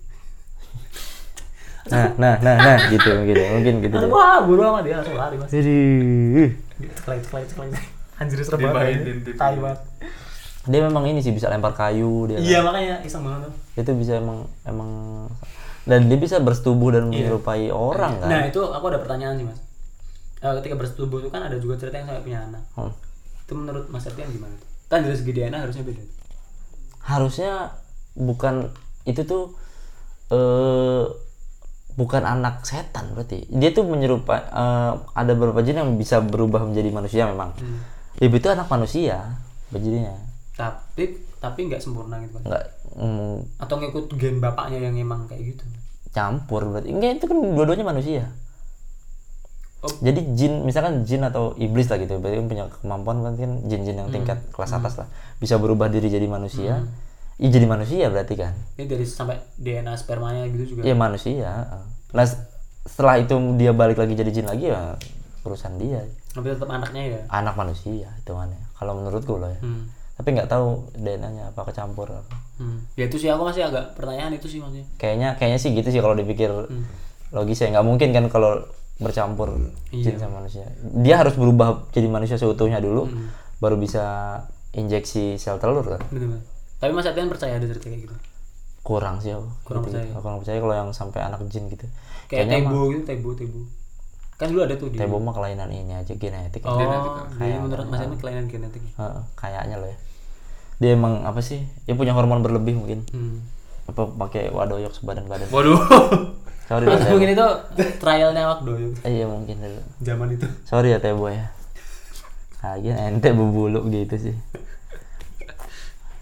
nah nah nah nah gitu gitu. Mungkin gitu wah buru amat dia langsung lari mas. Jadi ceklek ceklek ceklek anjir serem banget tai banget. Dia memang ini sih bisa lempar kayu dia iya makanya iseng banget tuh. Itu bisa emang emang dan dia bisa bersetubuh dan menyerupai orang kan? nah itu aku ada pertanyaan sih mas. Eh, ketika bersetubuh itu kan ada juga cerita yang sampai punya anak. Hmm. itu menurut mas Septian gimana tuh? Kan dari segi DNA harusnya beda harusnya bukan itu tuh eh bukan anak setan berarti. Dia tuh menyerupai eh, ada beberapa jin yang bisa berubah menjadi manusia memang. Ibu itu anak manusia bajinnya tapi tapi nggak sempurna gitu kan nggak mm, atau ngikut gen bapaknya yang emang kayak gitu? Campur berarti. Enggak itu kan dua-duanya manusia. Oh. jadi jin misalkan jin atau iblis lah gitu berarti kan punya kemampuan berarti kan jin-jin yang tingkat kelas atas lah bisa berubah diri jadi manusia Iya jadi manusia berarti kan? Ini dari sampai DNA spermanya gitu juga. Iya manusia. Nah setelah itu dia balik lagi jadi jin lagi ya urusan dia. Tapi tetap anaknya ya? Anak manusia hitungannya. Kalau menurutku loh ya. Hmm. tapi nggak tahu DNA-nya apa kecampur apa. Hmm. ya itu sih aku masih agak pertanyaan itu sih maksudnya. Kayaknya kayaknya sih gitu sih kalau dipikir logis ya. Nggak mungkin kan kalau bercampur jin sama manusia. Dia harus berubah jadi manusia seutuhnya dulu baru bisa injeksi sel telur kan? -bener. Tapi mas Septian percaya ada cerita kayak gitu? Kurang sih aku. Kurang Gitu-gitu. percaya. Aku kurang percaya kalau yang sampai anak jin gitu. Kayak Kayaknya tebo gitu tebo tebo. Kan dulu ada tuh di Tebo mah kelainan ini aja genetik. Oh Genetik. jadi menurut mas Septian kelainan genetik Heeh, kayaknya loh ya. Dia emang apa sih? Dia punya hormon berlebih mungkin. Hmm. apa pakai wadoyok sebadan badan? Waduh. Sorry ya Atau Tebo. Mungkin itu trialnya waktu dulu Eh, iya mungkin dulu. Zaman itu. Sorry ya Tebo ya. Lagi ente bebuluk gitu sih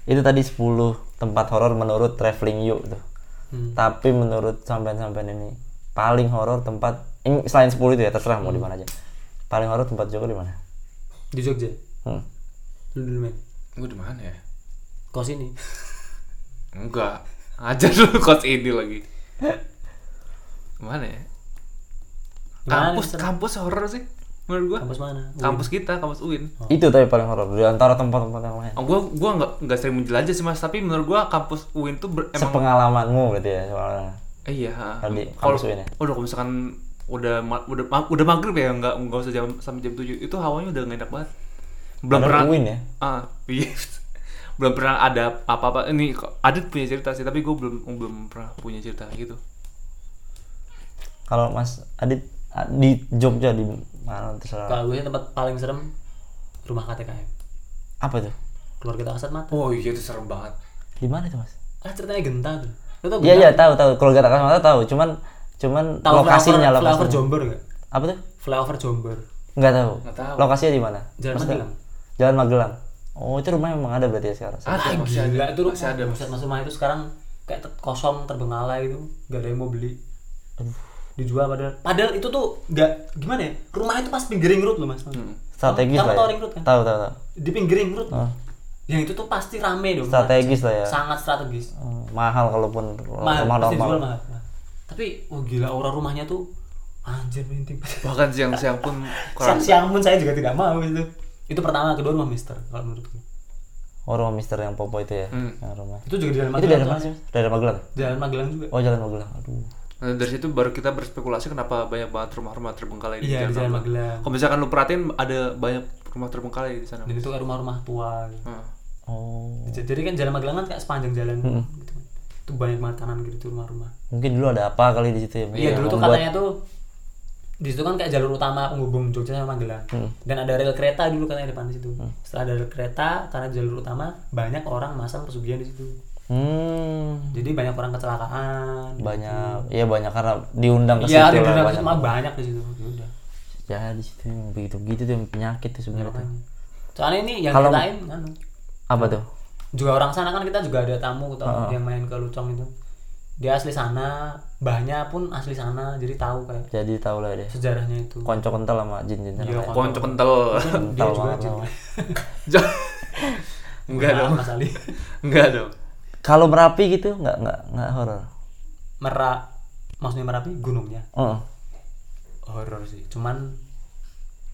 itu tadi 10 tempat horor menurut traveling yuk tuh. Hmm. tapi menurut sampean-sampean ini paling horor tempat ini selain 10 itu ya terserah mau di mana aja. Paling horor tempat Joko di mana? Di Jogja? Hmm. lu dulu men gue di mana ya? Kos ini. Enggak. Aja dulu <laughs> kos ini lagi. Mana ya? Kampus kampus horor sih menurut gua. Kampus mana? Kampus kita kampus UIN. Itu tapi paling horor di antara tempat-tempat yang lain. Oh, gua gua nggak nggak sering menjelajah sih mas. Tapi menurut gua kampus UIN tuh ber- emang sepengalamanmu berarti ya soalnya. Eh, iya di kampus UIN ya? udah kalau misalkan udah udah ma- udah maghrib ya nggak nggak usah jam sampai jam 7 itu hawanya udah nggak enak banget. Belum Ada pernah Uin ya? Ah iya. <laughs> Belum pernah ada apa-apa. Ini Adit punya cerita sih tapi gue belum belum pernah punya cerita gitu. Kalau Mas Adit di Jogja di mana terserah Kalau gue tempat paling serem rumah KTKM. apa tuh Keluarga tak kasat mata. oh iya itu serem banget di mana tuh Mas Ah ceritanya genta tuh. Lu tau Iya iya tahu tahu keluarga tak kasih mata tahu cuman cuman Tahu lokasinya flyover, flyover Jombor gak? apa tuh Flyover Jombor. nggak tahu Nggak tahu. lokasinya di mana Jalan Maksudnya- Magelang. Jalan Magelang oh itu rumah memang ada berarti ya sekarang Ah, masih ada. gila, itu rumah. Masih ada, Mas. Rumah itu sekarang kayak kosong terbengkalai itu, gak ada yang mau beli. Dijual padahal. Padahal itu tuh gak gimana ya? Rumah itu pas pinggiring road loh mas. strategis Kamu lah tahu ya ring road kan? tahu tahu tahu Di pinggiring road. Oh. Yang itu tuh pasti rame dong. strategis lah ya Sangat strategis. Oh, mahal kalaupun Mahal, rumah pasti normal dijual mahal. mahal. Tapi oh gila aura rumahnya tuh anjir penting. bahkan siang-siang pun <laughs> kurang Siang-siang pun saya juga tidak mau itu. Itu pertama, kedua rumah Mister kalau menurutku. oh rumah Mister yang popo itu ya Hmm. yang rumah Itu juga di dalam itu Magelang. dari tuh, mana sih Magelang Jalan Magelang juga. oh jalan Magelang aduh Nah, dari situ baru kita berspekulasi kenapa banyak banget rumah-rumah terbengkalai di Iya, Jalan Magelang. Kalau misalkan lu perhatiin ada banyak rumah terbengkalai di sana. Dan itu kayak rumah-rumah tua. gitu. Nah, oh Jadi kan jalan Magelang kan kayak sepanjang jalan gitu kan. Itu banyak banget kanan gitu tuh rumah-rumah. mungkin dulu ada apa kali di situ ya Iya, dulu tuh membuat- katanya tuh di situ kan kayak jalur utama penghubung Jogja sama Magelang. Dan ada rel kereta dulu katanya di depan di situ. Setelah ada rel kereta karena jalur utama banyak orang masang pesugihan di situ. Hmm Jadi banyak orang kecelakaan. banyak iya banyak karena diundang ke Iya, situ di lah dunia banyak banyak di situ. Ya udah. ya di situ yang begitu begitu tuh penyakit tuh sebenarnya makanya. Soalnya ini yang Kalau- lain kan apa tuh juga orang sana kan kita juga ada tamu atau yang main ke Lucong itu. Dia asli sana, mbahnya pun asli sana, jadi tahu kayak jadi tahu lah deh sejarahnya itu. konco kental sama jin jin Iya, konco kental. Dia kental juga banget. <laughs> Enggak dong. Mas Ali. Enggak dong. Kalau merapi gitu nggak nggak nggak horor Merak maksudnya Merapi gunungnya Heeh. horor sih. Cuman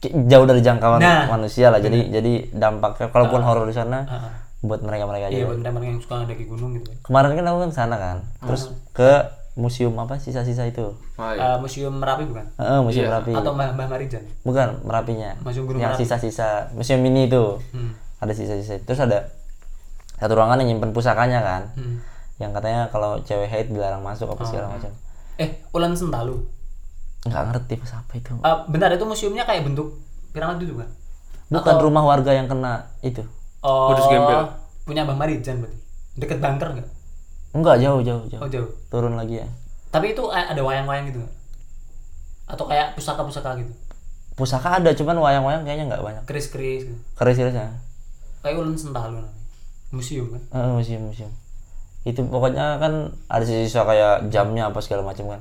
jauh dari jangkauan Nah. manusia lah jadi jadi dampaknya kalaupun horor di sana ah, buat mereka mereka aja iya buat mereka yang suka mendaki gunung gitu kan. kemarin kan aku kan sana kan terus ke museum apa sisa-sisa itu Oh, iya. Eh, museum Merapi bukan? Heeh, museum Iya. merapi Atau Mbah Mbah Marijan? bukan merapinya Museum Gunung yang Merapi. sisa-sisa museum mini itu Hmm. ada sisa-sisa terus ada satu ruangan yang nyimpen pusakanya kan Hmm. yang katanya kalau cewek haid dilarang masuk apa segala macam Eh, Ulan Sentalu. nggak ngerti pas apa itu Eh, bentar itu museumnya kayak bentuk piramid itu kan? bukan rumah warga yang kena itu Oh, Kudus Gembel. punya Mbah Marijan berarti. Deket bunker nggak? enggak jauh jauh jauh Oh jauh. turun lagi ya Tapi itu ada wayang-wayang gitu nggak? Atau kayak pusaka-pusaka gitu? pusaka ada cuman wayang-wayang kayaknya nggak banyak Keris-keris gitu. keris-kerisnya Kayak Ulan Sentalu namanya. Museum kan? Eh, museum museum. Itu pokoknya kan ada sisa kayak jamnya apa segala macam kan.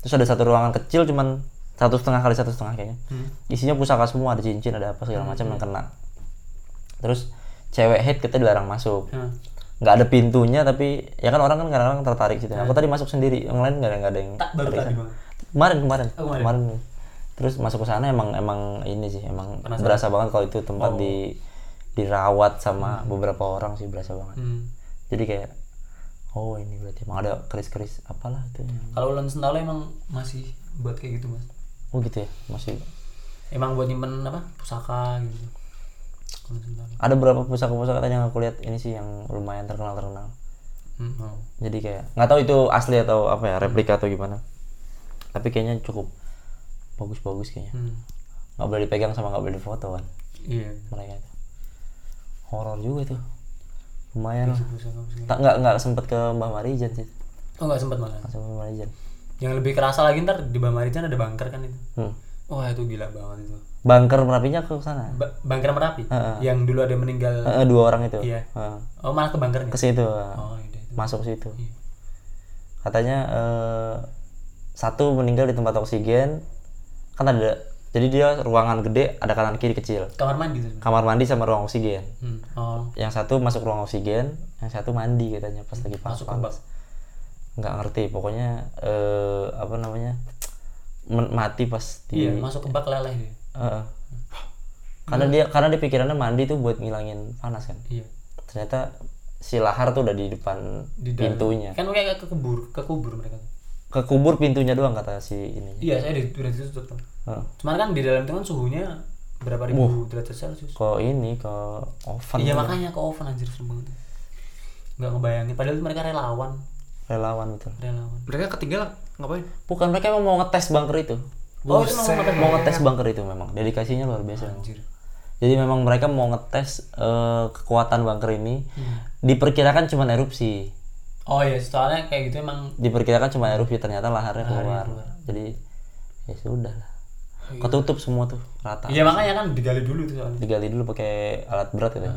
Terus ada satu ruangan kecil cuman satu setengah kali satu setengah kayaknya. Hmm. isinya pusaka semua ada cincin ada apa segala macam yang kena. Terus cewek head kita dilarang masuk. Hmm. nggak ada pintunya tapi ya kan orang kan kadang-kadang tertarik situ aku tadi masuk sendiri. Yang lain nggak ada nggak ada yang Tak baru tadi kemarin kemarin. Oh, kemarin. terus masuk ke sana emang emang ini sih emang berasa banget kalau itu tempat Oh. di dirawat sama beberapa orang sih berasa banget Hmm. jadi kayak oh ini berarti emang ada keris-keris apalah itu Kalau Ulan Sentalu emang masih buat kayak gitu mas. oh gitu ya masih Emang buat nyimpen apa? Pusaka gitu. Ada beberapa pusaka-pusaka tadi yang aku lihat ini sih yang lumayan terkenal terkenal Hmm. Oh. jadi kayak nggak tahu itu asli atau apa ya replika atau gimana tapi kayaknya cukup bagus-bagus kayaknya Hmm. nggak boleh dipegang sama nggak boleh difoto kan Iya. mereka itu horor juga tuh lumayan lah tak nggak nggak sempet ke Mbah Marijan sih Oh nggak sempat malah. nggak sempet Mbah Marijan Yang lebih kerasa lagi ntar di Mbah Marijan ada bunker kan itu. hmm. Wah itu gila banget itu. bunker merapinya ke sana Ba- bunker Merapi. Heeh. Yang dulu ada meninggal. Eh, dua orang itu Iya. Heeh. Oh malah ke bunkernya. ke situ Oh iya itu. masuk situ Iya. katanya eh, satu meninggal di tempat oksigen kan ada jadi dia ruangan gede ada kanan kiri kecil Kamar mandi tuh. kamar mandi sama ruang oksigen Hmm. Oh. yang satu masuk ruang oksigen yang satu mandi katanya pas lagi panas Masuk ke bak. nggak ngerti pokoknya eh, apa namanya men- mati pas di Iya masuk ke bak leleh dia. Heeh. karena dia karena dia pikirannya mandi tuh buat ngilangin panas kan Iya. ternyata si lahar tuh udah di depan Di dalam. pintunya Kan kayak ke kubur, ke kubur mereka tuh. kekubur pintunya doang kata si ini iya saya di, udah ditutup tuh Heeh. cuman kan di dalam itu kan suhunya berapa ribu derajat celcius? Ke ini ke oven iya makanya ke oven anjir serem banget. Nggak ngebayangin padahal mereka relawan. Relawan itu relawan. Mereka ketinggalan? Ngapain? bukan mereka emang mau ngetes bunker itu. Oh itu memang mereka mau ngetes bunker itu memang. Dedikasinya luar biasa. Anjir. Jadi memang mereka mau ngetes eh, kekuatan bunker ini. Hmm. diperkirakan cuma erupsi. Oh iya soalnya kayak gitu emang diperkirakan cuma erupsi ternyata laharnya keluar. keluar. jadi ya sudah lah ketutup semua tuh rata. Iya makanya kan digali dulu tuh soalnya. Digali dulu pakai alat berat gitu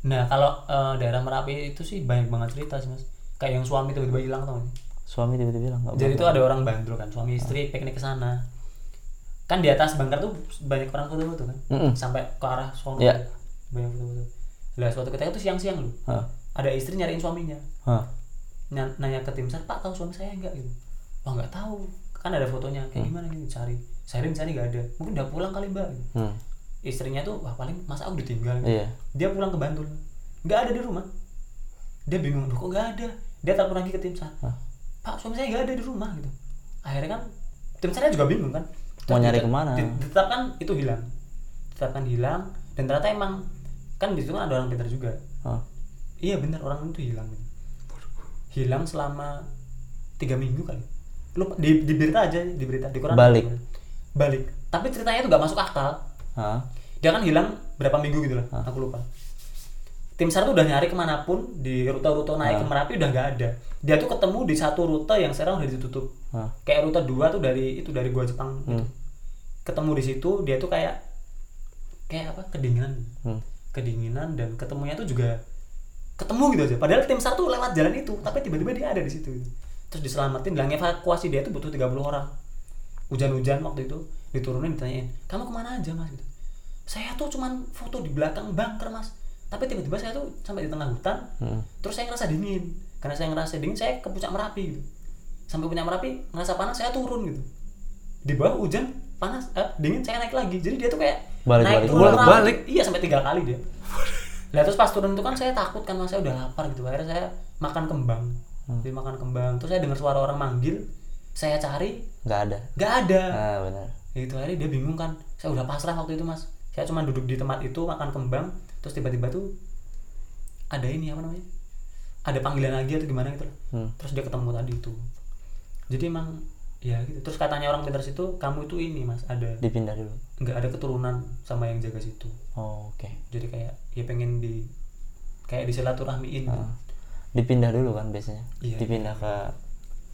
nah kalau eh, daerah merapi itu sih banyak banget cerita sih mas. Kayak yang suami tiba-tiba hilang tau suami tiba-tiba bilang nggak jadi itu ada orang bandel kan suami istri piknik ke sana. Kan di atas bunker tuh banyak orang foto-foto kan? Mm-mm. sampai ke arah sono Iya. banyak foto-foto. Lah suatu ketika itu siang-siang loh. Hah. ada istri nyariin suaminya. Ny- nanya ke tim sar pak tahu suami saya enggak gitu. Oh nggak tahu kan ada fotonya kayak gimana gitu cari saya cari nggak ada mungkin udah pulang kali mbak gitu. Hmm. istrinya tuh wah paling masa aku ditinggal gitu. iya dia pulang ke Bantul nggak ada di rumah dia bingung kok nggak ada dia telepon lagi ke tim sar Hah. pak suami saya nggak ada di rumah gitu akhirnya kan tim sarnya juga bingung kan Mau nyari ditet- ke mana? di- ditetapkan itu hilang ditetapkan hilang dan ternyata emang kan di situ kan ada orang pintar juga Hah. iya benar orang itu hilang gitu. hilang selama tiga minggu kali lupa di, di berita aja di berita di koran Balik. balik tapi ceritanya itu nggak masuk akal Hah. dia kan hilang berapa minggu gitu lah aku lupa tim sar tuh udah nyari ke mana pun di rute-rute naik ke merapi udah nggak ada dia tuh ketemu di satu rute yang sekarang udah ditutup Hah. kayak rute dua tuh dari itu dari gua Jepang gitu. Hmm. ketemu di situ dia tuh kayak kayak apa kedinginan Hmm. kedinginan dan ketemunya tuh juga ketemu gitu aja padahal tim sar tuh lewat jalan itu tapi tiba-tiba dia ada di situ gitu. Terus diselamatin bilang evakuasi dia tuh butuh 30 orang. Hujan-hujan waktu itu diturunin ditanyain kamu ke mana aja mas? Gitu. Saya tuh cuman foto di belakang bunker mas. Tapi tiba-tiba saya tuh sampai di tengah hutan Hmm. terus saya ngerasa dingin. Karena saya ngerasa dingin saya ke puncak merapi gitu. Sampai puncak merapi ngerasa panas saya turun gitu. Di bawah hujan panas eh, dingin saya naik lagi. Jadi dia tuh kayak Balik, naik balik, turun balik, balik. iya sampai tiga kali dia. <laughs> Lah terus pas turun itu kan saya takut kan mas saya udah lapar gitu. Akhirnya saya makan kembang jadi makan kembang. Terus saya dengar suara orang manggil saya cari nggak ada. nggak ada. Ah benar. Itu akhirnya dia bingung kan. Saya udah pasrah waktu itu mas. Saya cuma duduk di tempat itu makan kembang terus tiba-tiba tuh ada ini apa namanya? Ada panggilan lagi atau gimana gitu Hmm. terus dia ketemu tadi itu jadi emang ya gitu. Terus katanya orang pintar situ kamu itu ini mas ada dipindah dulu? Nggak ada keturunan sama yang jaga situ. Oh, oke. Jadi kayak ya pengen di kayak disilaturahmiin gitu. Ah. dipindah dulu kan biasanya Iya. dipindah ke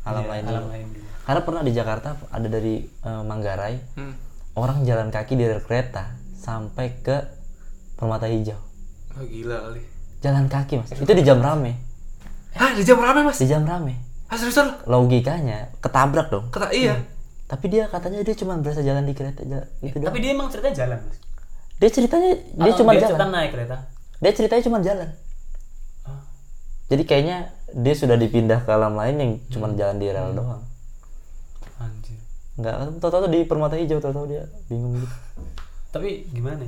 alam Iya, lain alam dulu lain dulu karena pernah di Jakarta ada dari eh, Manggarai Hmm. orang jalan kaki di rel kereta sampai ke Permata Hijau Oh, gila kali. jalan kaki mas itu di jam rame Hah, di jam rame, Mas? di jam rame Ah, seriusan? logikanya ketabrak dong Kata iya. tapi dia katanya dia cuma berasa jalan di kereta jalan, gitu doang tapi dia emang ceritanya jalan mas dia ceritanya dia cuma dia jalan cerita naik kereta dia ceritanya cuma jalan. Jadi kayaknya dia sudah dipindah ke alam lain yang cuma Hmm. jalan di rel doang. Anjir. Nggak tahu-tahu di permata hijau tahu-tahu dia bingung gitu. <laughs> Tapi gimana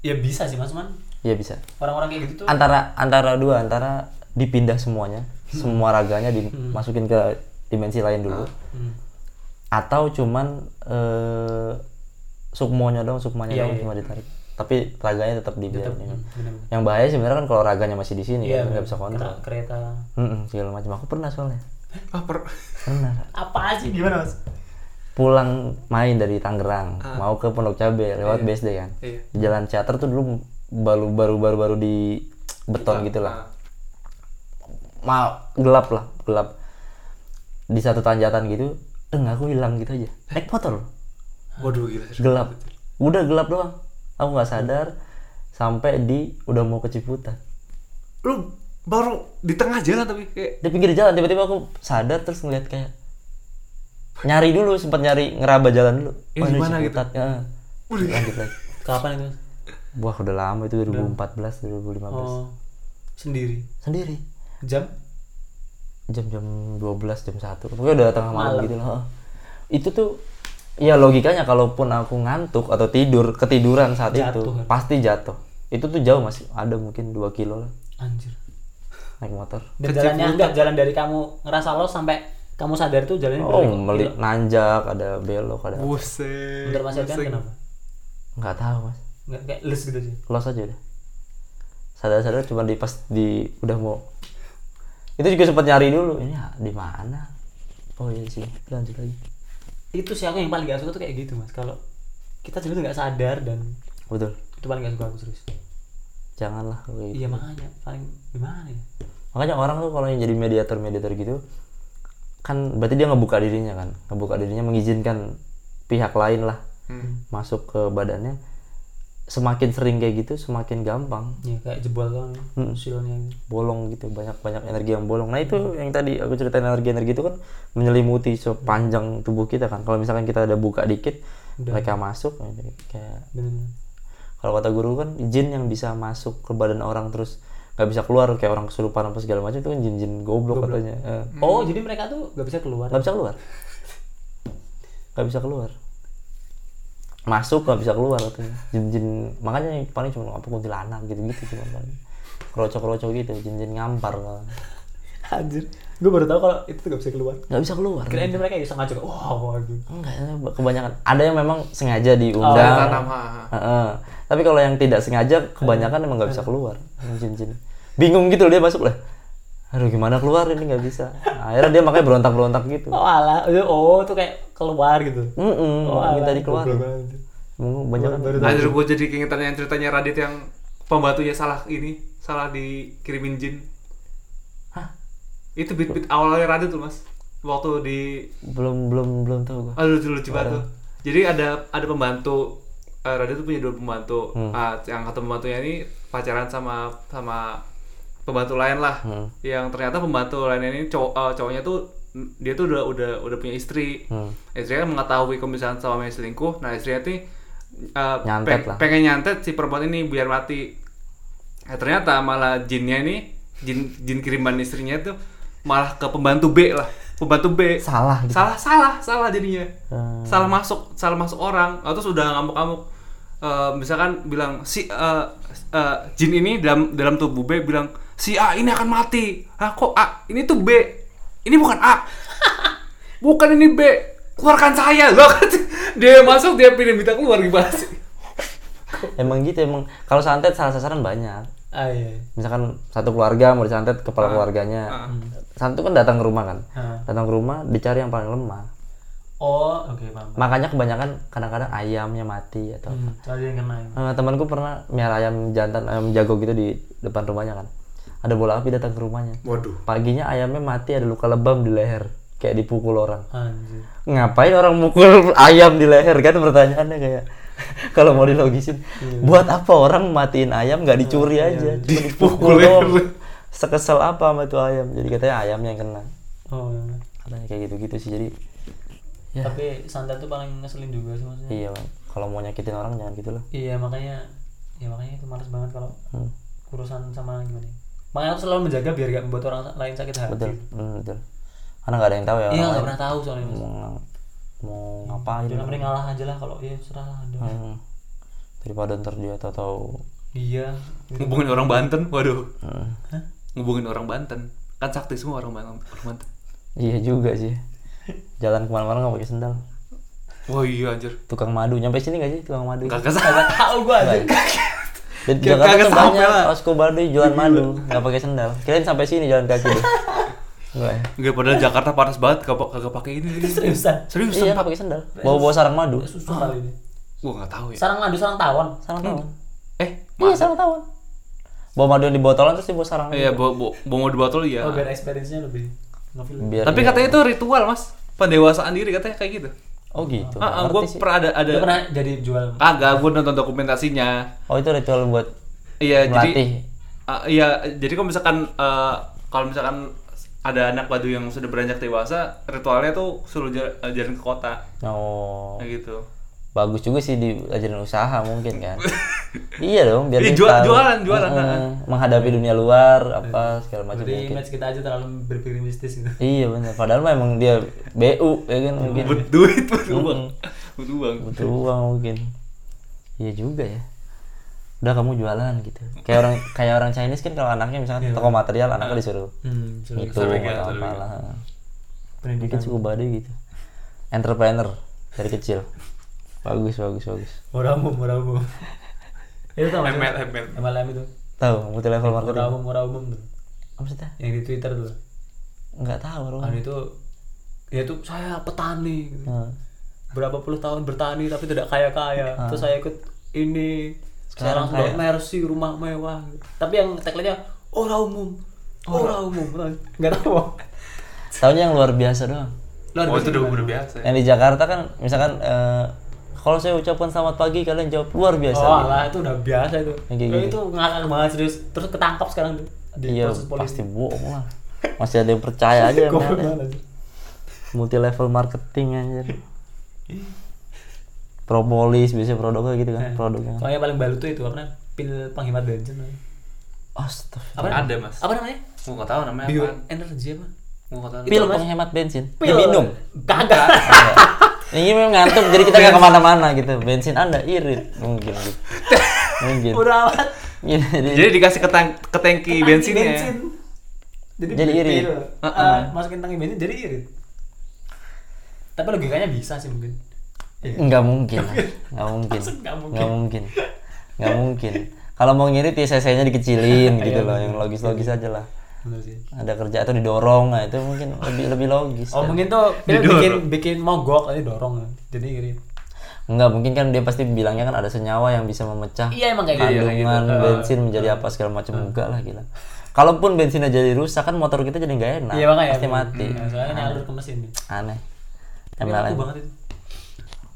ya? Bisa sih mas man. Iya bisa. Orang-orang kayak gitu tuh antara antara dua antara dipindah semuanya semua raganya dimasukin ke dimensi lain dulu. Hmm. atau cuman eh sukmonya dong sukmanya Iya, dong iya. cuma ditarik tapi raganya tetap dibiarin Hmm, bener-bener. yang bahaya sebenarnya kan kalau raganya masih di sini Iya, kan nggak bisa kontrol Kena kereta. Mm-mm, segala macam. Aku pernah soalnya. Ah, per... pernah. <laughs> Apa sih? Gimana mas? Pulang main dari Tangerang mau ke Pondok Cabe lewat BSD kan. Iya. di Jalan Ciater tuh dulu baru baru baru baru di beton gitu lah Ah. mau gelap lah gelap. Di satu tanjakan gitu deng aku hilang gitu aja. Naik motor. Waduh, gila. gelap. Udah gelap doang aku nggak sadar sampai di udah mau ke Ciputat. Lu baru di tengah jalan tapi kayak di pinggir jalan tiba-tiba aku sadar terus ngeliat kayak nyari dulu sempat nyari ngeraba jalan dulu. Ini Oh, di mana gitu? Ya. lanjut lagi. Kapan itu? Wah udah lama itu 2014 2015 oh sendiri? Sendiri. Jam? Jam-jam 12 jam 1 pokoknya udah tengah malam, Malam. gitu loh. Itu tuh ya logikanya kalaupun aku ngantuk atau tidur ketiduran saat itu Jatuh. pasti jatuh. Itu tuh jauh masih ada mungkin 2 kilo lah. Anjir. Naik motor. Dan jalannya enggak jalan dari kamu ngerasa lo sampai kamu sadar tuh jalannya oh bener kok. meli nanjak ada belok ada Buset. Menurut Mas Buset. kenapa? nggak tahu mas. Nggak kayak les gitu sih. los aja deh. Sadar-sadar cuma di pas di udah mau. Itu juga sempat nyari dulu. Ini di mana? Oh iya sih. Lanjut lagi Itu sih aku yang paling gak suka tuh kayak gitu mas. Kalau kita dulu nggak sadar dan betul itu paling gak suka aku serius. janganlah kayak gitu. Iya makanya paling gimana ya? makanya orang tuh kalau yang jadi mediator mediator gitu kan berarti dia ngebuka dirinya kan ngebuka dirinya mengizinkan pihak lain lah Hmm. masuk ke badannya semakin sering kayak gitu semakin gampang Ya kayak jebol kan Hmm. silnya gitu. bolong gitu banyak banyak energi yang bolong nah itu yang tadi aku ceritain energi energi itu kan menyelimuti sepanjang tubuh kita kan kalau misalkan kita ada buka dikit Udah. mereka masuk ya, kayak Bener. kalau kata guru kan jin yang bisa masuk ke badan orang terus nggak bisa keluar kayak orang kesurupan apa segala macam itu kan jin-jin goblok, katanya Eh, Oh jadi mereka tuh gak bisa keluar. nggak bisa keluar nggak bisa keluar <laughs> masuk nggak bisa keluar katanya jin-jin makanya yang paling cuma apa kuntilanak gitu-gitu cuma paling kerocok-kerocok gitu jin-jin ngampar malah. Anjir. Gue baru tahu kalau itu tuh gak bisa keluar. nggak bisa keluar Kirain dia mereka bisa ngajak. Wah, waduh. enggak kebanyakan ada yang memang sengaja diundang tanam. ha, ha. Heeh. tapi kalau yang tidak sengaja kebanyakan emang nggak bisa keluar jin-jin bingung gitu loh dia masuk lah aduh gimana keluar ini nggak bisa Nah, akhirnya dia makanya berontak-berontak gitu Oh alah, oh tuh kayak keluar gitu. Mm-mm, Oh, minta alah, goblok banget. Emang banyak kan Baru Anjir gue jadi keingetan yang ceritanya Radit yang pembantunya salah ini, salah dikirimin jin. Hah? Itu bit-bit awalnya Radit tuh mas. Waktu di belum belum belum tahu gua Aduh lucu lucu banget tuh. Jadi ada ada pembantu eh, Radit tuh punya dua pembantu. Hmm. Ah, yang satu pembantunya ini pacaran sama sama pembantu lain lah. Hmm. Yang ternyata pembantu lainnya ini cowok eh, cowoknya tuh dia tuh udah udah udah punya istri. Hmm. Istrinya mengetahui kalau misalnya suaminya selingkuh, nah istrinya tuh eh, Nyantet pe- lah. pengen nyantet si perempuan ini biar mati. Eh, ternyata malah jinnya ini jin jin kiriman istrinya tuh malah ke pembantu B lah, pembantu B salah gitu salah salah salah jadinya Hmm. salah masuk salah masuk orang atau sudah ngamuk-ngamuk Eh, misalkan bilang si eh, eh, jin ini dalam dalam tubuh B bilang si A ini akan mati ah kok A ini tuh B ini bukan A <laughs> bukan ini B keluarkan saya loh dia masuk dia pilih minta keluar gimana sih <laughs> emang gitu emang kalau santet salah sasaran banyak Ah iya. misalkan satu keluarga mau disantet kepala keluarganya Ah. santet kan datang ke rumah kan Ah. datang ke rumah dicari yang paling lemah Oh, oke paham. makanya kebanyakan kadang-kadang ayamnya mati atau Hmm, tadi yang kena. ya. Eh, temanku pernah miara ayam jantan ayam jago gitu di depan rumahnya kan ada bola api datang ke rumahnya. Waduh. Paginya ayamnya mati ada luka lebam di leher. Kayak dipukul orang. Anjir. ngapain orang mukul ayam di leher kan? Pertanyaannya kayak <laughs> kalau mau dilogisin. Buat apa orang matiin ayam nggak dicuri aja? Cuma dipukul doang. Sekesel apa sama itu ayam? Jadi katanya ayamnya yang kena. Oh. iya. katanya kayak gitu-gitu sih. Jadi ya. Tapi santet tuh paling ngeselin juga sih maksudnya. iya Bang. kalau mau nyakitin orang jangan gitu lah. Iya, makanya ya makanya itu males banget kalau Hmm, urusan sama gimana. Ya. Makanya aku selalu menjaga biar gak membuat orang lain sakit hati. betul hmm, betul karena nggak ada yang tahu ya Iya, nggak lain pernah tahu soalnya. Mau mau ngapain Jangan mending ngalah aja lah kalau iya serah lah. Hmm. daripada ntar dia tahu tahu Iya. ngubungin orang Banten waduh hmm. Hah? ngubungin orang Banten kan sakti semua orang Banten orang Banten iya juga sih jalan ke mana-mana nggak pakai sendal wah iya anjir tukang madu nyampe sini gak sih tukang madu nggak ke sana tahu gua aja. Di Jakarta kagak tuh sampai banyak lah. posko baduy jualan madu nggak pakai sendal kirain sampai sini jalan kaki deh Enggak Enggak padahal Jakarta panas banget kagak kagak pakai ini. Seriusan. Serius iya nggak pakai sendal bawa bawa sarang madu Susah kali ini. Gua enggak tahu ya. Sarang madu, sarang tawon. sarang tawon Eh, iya sarang tawon bawa madu yang di botolan terus dibawa sarang Iya, bawa bawa bawa di botol ya. Oh, biar experience-nya lebih ngefeel. biar Tapi katanya itu ritual, Mas. Pendewasaan diri katanya kayak gitu. Oh gitu Ah, ah, sih. pernah ada ada pernah jadi jual Kagak, gua nonton dokumentasinya. oh itu ritual buat Iya, jadi Ah, iya, jadi kalau misalkan eh, kalau misalkan ada anak badu yang sudah beranjak dewasa, ritualnya tuh suruh ja- eh, jalan ke kota. oh Kayak gitu. Bagus juga sih diajarin usaha mungkin kan. <laughs> Iya dong biar jual- tahu. jualan, jualan, Heeh, menghadapi dunia luar apa segala macam Jadi mungkin. image kita aja terlalu berpikir mistis gitu. iya benar padahal mah emang dia BU ya kan mungkin. Butuh duit, butuh uang. Butuh uang. butuh uang mungkin. Iya juga ya. Udah kamu jualan gitu. Kayak orang kayak orang Chinese kan kalau anaknya misalnya toko material anaknya disuruh Hmm, itu atau apalah. pendidikan. mungkin suku baduy gitu. Entrepreneur dari kecil bagus bagus bagus. Murah umum murah umum itu tau? ML, ML. MLM itu. Tahu multi level murah marketing. umum murah umum tuh apa maksudnya? Yang di Twitter tuh. Nggak tahu bro kan itu ya itu saya petani. Gitu. Hmm. berapa puluh tahun bertani tapi tidak kaya kaya terus saya ikut ini. Sekarang sudah mercy rumah mewah. Tapi yang tagline-nya orang umum orang umum. Nggak tahu Taunya yang luar biasa doang. Luar Oh biasa. itu udah, biasa ya. yang di Jakarta kan misalkan eh, kalau saya ucapkan selamat pagi kalian jawab luar biasa oh gitu. lah itu udah biasa itu kayak gitu. itu ngakak banget serius terus ketangkap sekarang tuh di iya proses polisi pasti bohong lah masih ada yang percaya aja <laughs> banget. multi level marketing anjir propolis biasanya produknya gitu kan produknya kalau yang paling baru tuh itu apa namanya pil penghemat bensin. Astaga. apa Ada mas. apa namanya Gua nggak tahu namanya bio apa. energy apa Gua nggak tahu. pil penghemat bensin Pil. diminum kagak ini memang ngantuk jadi kita nggak ke mana-mana gitu. Bensin anda irit. Mungkin gitu. Mungkin. Udah amat. Iya, jadi Jadi dikasih ke, tang- ke tangki bensinnya. bensin. jadi, Jadi irit. Heeh. Ah, masukin tangki bensin jadi irit. Tapi logikanya bisa sih mungkin. Nggak mungkin. Nggak mungkin. Nggak mungkin. nggak mungkin. Nggak mungkin. Kalau mau ngirit ya cc-nya dikecilin <laughs> gitu Iya, loh bener. yang logis-logis aja lah ada kerja atau didorong nah itu mungkin lebih lebih logis oh kan. mungkin tuh Didorong. bikin bikin mogok aja dorong ya. jadi irit Enggak, mungkin kan dia pasti bilangnya kan ada senyawa yang bisa memecah Iya, emang kayak gitu. kandungan Iya, bensin menjadi apa segala macam enggak lah gila. Kalaupun bensinnya jadi rusak kan motor kita jadi nggak enak. iya makanya pasti mati. Hmm, soalnya nyalur ke mesin nih Aneh. aku banget itu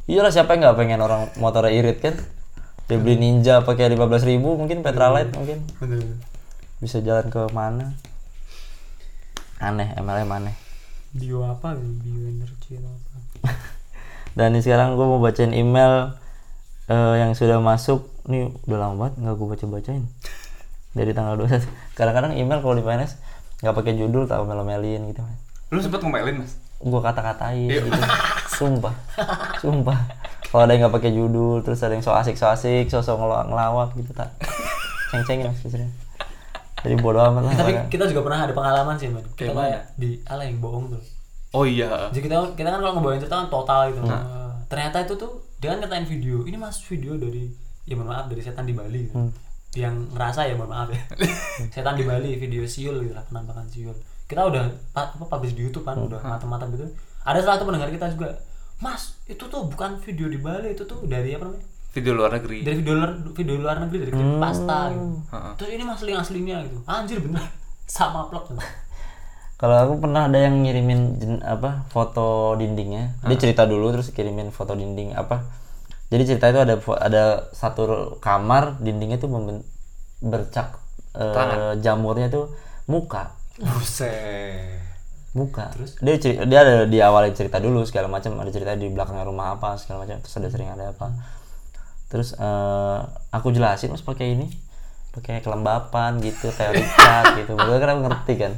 Iyalah siapa yang nggak pengen orang motornya irit kan? Dia beli Ninja pakai 15.000 ribu mungkin Petralite mungkin bener bisa jalan ke mana? Aneh, MLM aneh. bio apa gitu bio energy atau apa <laughs> Dan ini sekarang gue mau bacain email eh, yang sudah masuk. Nih udah lama banget nggak gue baca bacain. Dari tanggal 21. Kadang-kadang email kalau di PNS nggak pakai judul tak melo-melin gitu. Lu sempet ngomelin mas? Gue kata-katain gitu. <laughs> Sumpah, sumpah. Kalau ada yang nggak pakai judul, terus ada yang so asik so asik, so so ngel- ngelawak gitu tak. <laughs> Ceng-cengin mas biasanya. Jadi bodo amat lah. tapi pokoknya. kita juga pernah ada pengalaman sih man kita kayak di ala yang bohong tuh. Oh iya. jadi kita kita kan kalau ngebawain cerita kan total gitu. Eh, ternyata itu tuh dia kan nyatain video. Ini mas video dari ya mohon maaf dari setan di Bali gitu. yang ngerasa ya mohon maaf ya. <laughs> Setan di Bali video siul gitu lah penampakan siul. Kita udah pa- apa publish di YouTube kan udah mata-mata gitu. Ada salah satu pendengar kita juga mas itu tuh bukan video di Bali itu tuh dari apa namanya Video luar negeri. dari video luar video luar negeri dari klip pasta gitu Heeh. terus ini mas asli aslinya gitu anjir bener <laughs> sama plot gitu. Kalau aku pernah ada yang ngirimin jen- apa foto dindingnya. Dia cerita dulu terus kirimin foto dinding apa. Jadi cerita itu ada ada satu kamar dindingnya tuh memben- bercak eh, jamurnya tuh muka. buset Muka. Terus dia dia ada di awalnya cerita dulu segala macam, ada cerita di belakangnya rumah apa segala macam, terus ada sering ada apa. Terus eh, aku jelasin mas pakai ini pakai kelembapan gitu teori cat gitu. Baru kan aku ngerti kan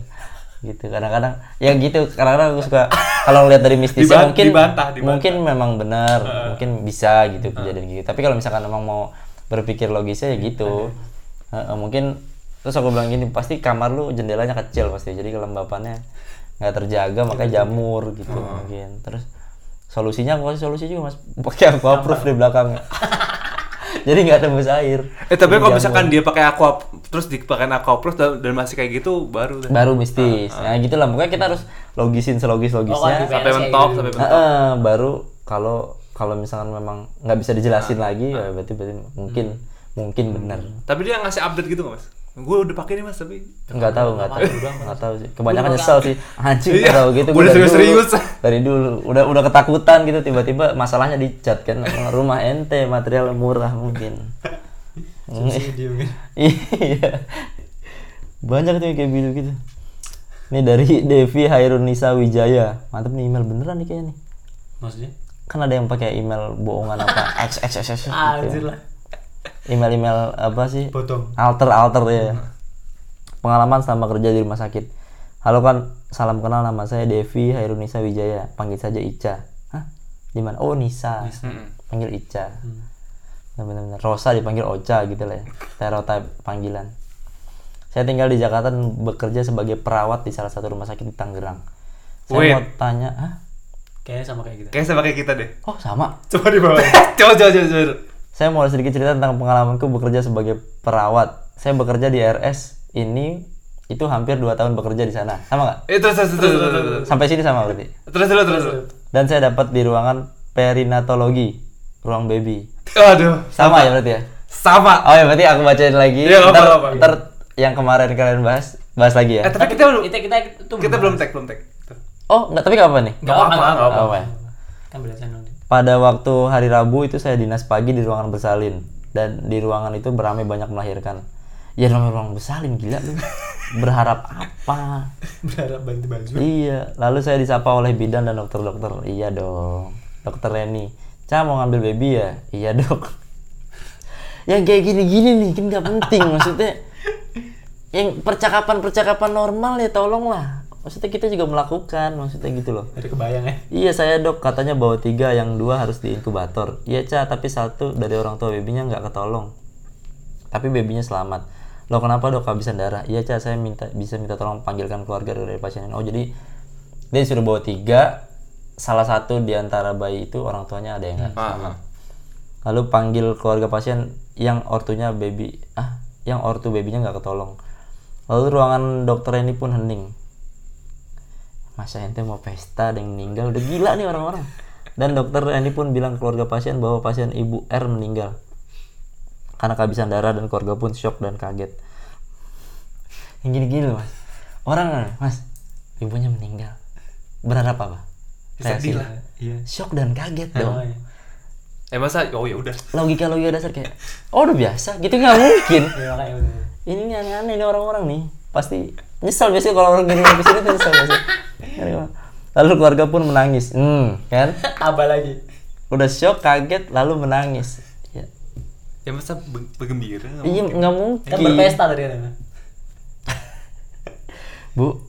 gitu. Kadang-kadang ya gitu kadang-kadang aku suka kalau lihat dari mistisnya Diban- mungkin dibantah, dibantah. mungkin memang benar mungkin bisa gitu kejadian gitu. Tapi kalau misalkan emang mau berpikir logisnya ya gitu. Heeh, mungkin terus aku bilang gini pasti kamar lu jendelanya kecil pasti jadi kelembapannya nggak terjaga makanya jamur gitu mungkin. Terus solusinya aku kasih solusi juga mas pakai aquaproof di belakangnya <laughs> <laughs> jadi nggak tembus air. Eh tapi kalau misalkan dia pakai aqua terus dipakai aqua plus dan, dan masih kayak gitu baru deh. baru mistis. Nah gitulah. Pokoknya kita harus logisin selogis Oh, logisnya kan, sampai mentok gitu. sampai mentok. Heeh, baru kalau kalau misalkan memang nggak bisa dijelasin lagi ya berarti berarti mungkin mungkin benar. Tapi dia ngasih update gitu nggak mas? Gue udah pakai nih mas tapi nggak tahu nggak tahu. nggak tahu sih. Kebanyakan nyesel sih. Anjing Iya, nggak tahu gitu dari dulu- serius-serius. dari dulu udah udah ketakutan gitu tiba-tiba masalahnya dicat kan. Rumah ente material murah mungkin. <laughs> Iya. Banyak tuh yang kayak gitu gitu ini dari Devi Hairunisa Wijaya. Mantep nih email beneran nih kayaknya nih. Maksudnya? Kan ada yang pakai email bohongan apa? X x x x gitu. Anjir lah email email apa sih? Potong. Alter alter ya. Pengalaman selama kerja di rumah sakit. Halo kan. Salam kenal nama saya Devi Hairunisa Wijaya. Panggil saja Ica. Hah? Di mana? Oh Nisa. Mm-mm. panggil Ica. Benar-benar. Rosa dipanggil Ocha gitu lah ya. Stereotype panggilan. Saya tinggal di Jakarta dan bekerja sebagai perawat di salah satu rumah sakit di Tangerang. Saya Wait. mau tanya, ah, Kayaknya sama kayak gitu. Kayak sama kayak kita deh. oh sama. Coba di bawah. <laughs> coba coba coba. coba. Saya mau sedikit cerita tentang pengalamanku bekerja sebagai perawat. Saya bekerja di RS ini itu hampir 2 tahun bekerja di sana. Sama nggak? Eh terus terus terus terus terus terus. Sampai sini sama berarti. Terus terus terus. Dan saya dapat di ruangan perinatologi, ruang baby. Aduh. Sama ya berarti ya? Sama. Oh ya berarti aku bacain lagi. Iya, ntar, apa-apa. ntar yang kemarin kalian bahas, bahas lagi ya. Eh tapi kita belum kita kita itu kita belum tag belum tag. Oh, nggak tapi nggak apa nih? Nggak apa-apa, nggak apa-apa. Apa ya? Kan belasan. Pada waktu hari Rabu itu saya dinas pagi di ruangan bersalin dan di ruangan itu beramai banyak melahirkan. Ya namanya ruang bersalin gila lu. Berharap apa? <laughs> Berharap bantu baju. Iya, lalu saya disapa oleh bidan dan dokter-dokter. Iya dong. Dokter Reni, Ca mau ngambil baby ya? Iya dok. <laughs> Yang kayak gini-gini nih kan nggak penting maksudnya. Yang percakapan-percakapan normal ya tolonglah. Maksudnya kita juga melakukan, maksudnya gitu loh. Ada kebayang ya. Iya saya dok, katanya bawa tiga, yang dua harus di inkubator. Iya ca, tapi satu dari orang tua babynya nggak ketolong. Tapi babynya selamat. Loh kenapa dok kehabisan darah? Iya ca, saya minta bisa minta tolong panggilkan keluarga dari pasien. Oh jadi dia disuruh bawa tiga, salah satu di antara bayi itu orang tuanya ada yang nggak Ah, selamat. ah. Lalu panggil keluarga pasien yang ortunya baby, ah yang ortu babynya nggak ketolong. Lalu ruangan dokter ini pun hening. Masa ente mau pesta ada yang meninggal udah gila nih orang-orang. Dan dokter ini pun bilang ke keluarga pasien bahwa pasien ibu R meninggal karena kehabisan darah dan keluarga pun shock dan kaget. Yang gini-gini loh, mas. Orang mas, ibunya meninggal. Berharap apa? Reaksi. Iya. Shock dan kaget dong. Oh, iya. Eh masa oh ya udah. Logika logika dasar kayak, oh udah biasa, gitu nggak mungkin. <laughs> Ya udah. ini aneh-aneh nih orang-orang nih pasti nyesel biasanya kalau orang gini ke sini tuh nyesel biasanya. Lalu keluarga pun menangis. Hmm kan? <laughs> Tambah lagi. udah shock kaget lalu menangis. Ya. Ya masa be- bergembira? Nggak iya mungkin. nggak mungkin. Kan berpesta tadi kan. <laughs> bu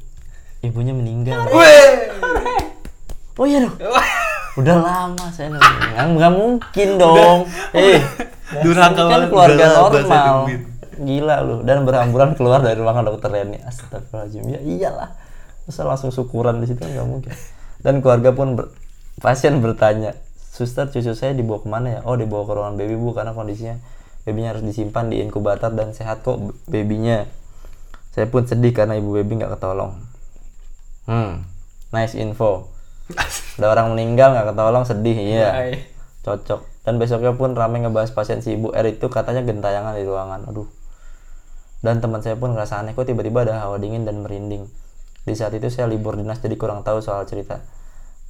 ibunya meninggal. Weh. oh iya dong. Udah lama saya nggak nggak mungkin dong. <laughs> Eh Durhaka kan banget. keluarga normal. gila lu. Dan berhamburan keluar dari ruangan dokter Reni. Astagfirullahaladzim. Ya iyalah masa langsung syukuran di situ? Nggak mungkin. Dan keluarga pun ber- pasien bertanya suster cucu saya dibawa ke mana ya? Oh dibawa ke ruangan baby bu karena kondisinya babynya harus disimpan di inkubator dan sehat kok babynya. Saya pun sedih karena ibu baby nggak ketolong. Hmm nice info. Ada orang meninggal nggak ketolong sedih iya. Hai. cocok. Dan besoknya pun ramai ngebahas pasien si ibu R itu katanya gentayangan di ruangan. Aduh. Dan teman saya pun ngerasa aneh kok tiba-tiba ada hawa dingin dan merinding di saat itu saya libur dinas jadi kurang tahu soal cerita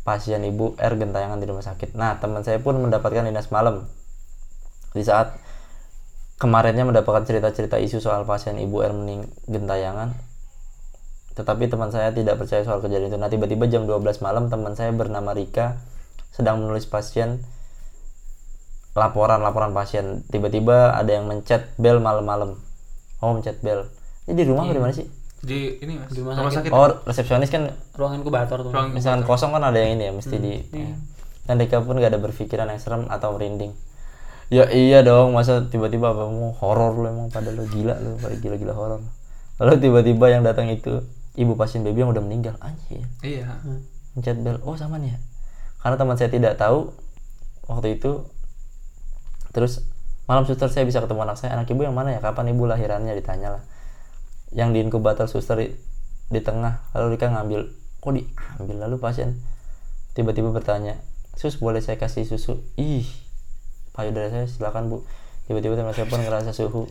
pasien ibu R gentayangan di rumah sakit. Nah teman saya pun mendapatkan dinas malam. Di saat kemarinnya mendapatkan cerita-cerita isu soal pasien ibu R mening gentayangan tetapi teman saya tidak percaya soal kejadian itu. Nah tiba-tiba jam 12 malam teman saya bernama Rika sedang menulis pasien laporan-laporan pasien. Tiba-tiba ada yang mencet bel malam-malam. Oh mencet bel. Ini di rumah apa di mana sih Di ini Mas. Di rumah Rumah sakit. sakit. oh resepsionis kan Ruangan inkubator tuh. Ruang- misalkan kosong kan ada yang ini ya mesti di dan Rika pun gak ada berpikiran yang serem atau merinding ya iya dong masa tiba-tiba apa mau horor lu emang pada lu gila lu pada gila-gila horor lalu tiba-tiba yang datang itu ibu pasien baby yang udah meninggal anjir Iya. mencet bel oh sama nih ya karena teman saya tidak tahu waktu itu terus malam suster saya bisa ketemu anak saya anak ibu yang mana ya kapan ibu lahirannya ditanya lah yang di inkubator suster di, tengah lalu Rika ngambil kok diambil? Lalu pasien tiba-tiba bertanya sus boleh saya kasih susu? Ih payudara saya silakan bu. Tiba-tiba teman saya pun ngerasa suhu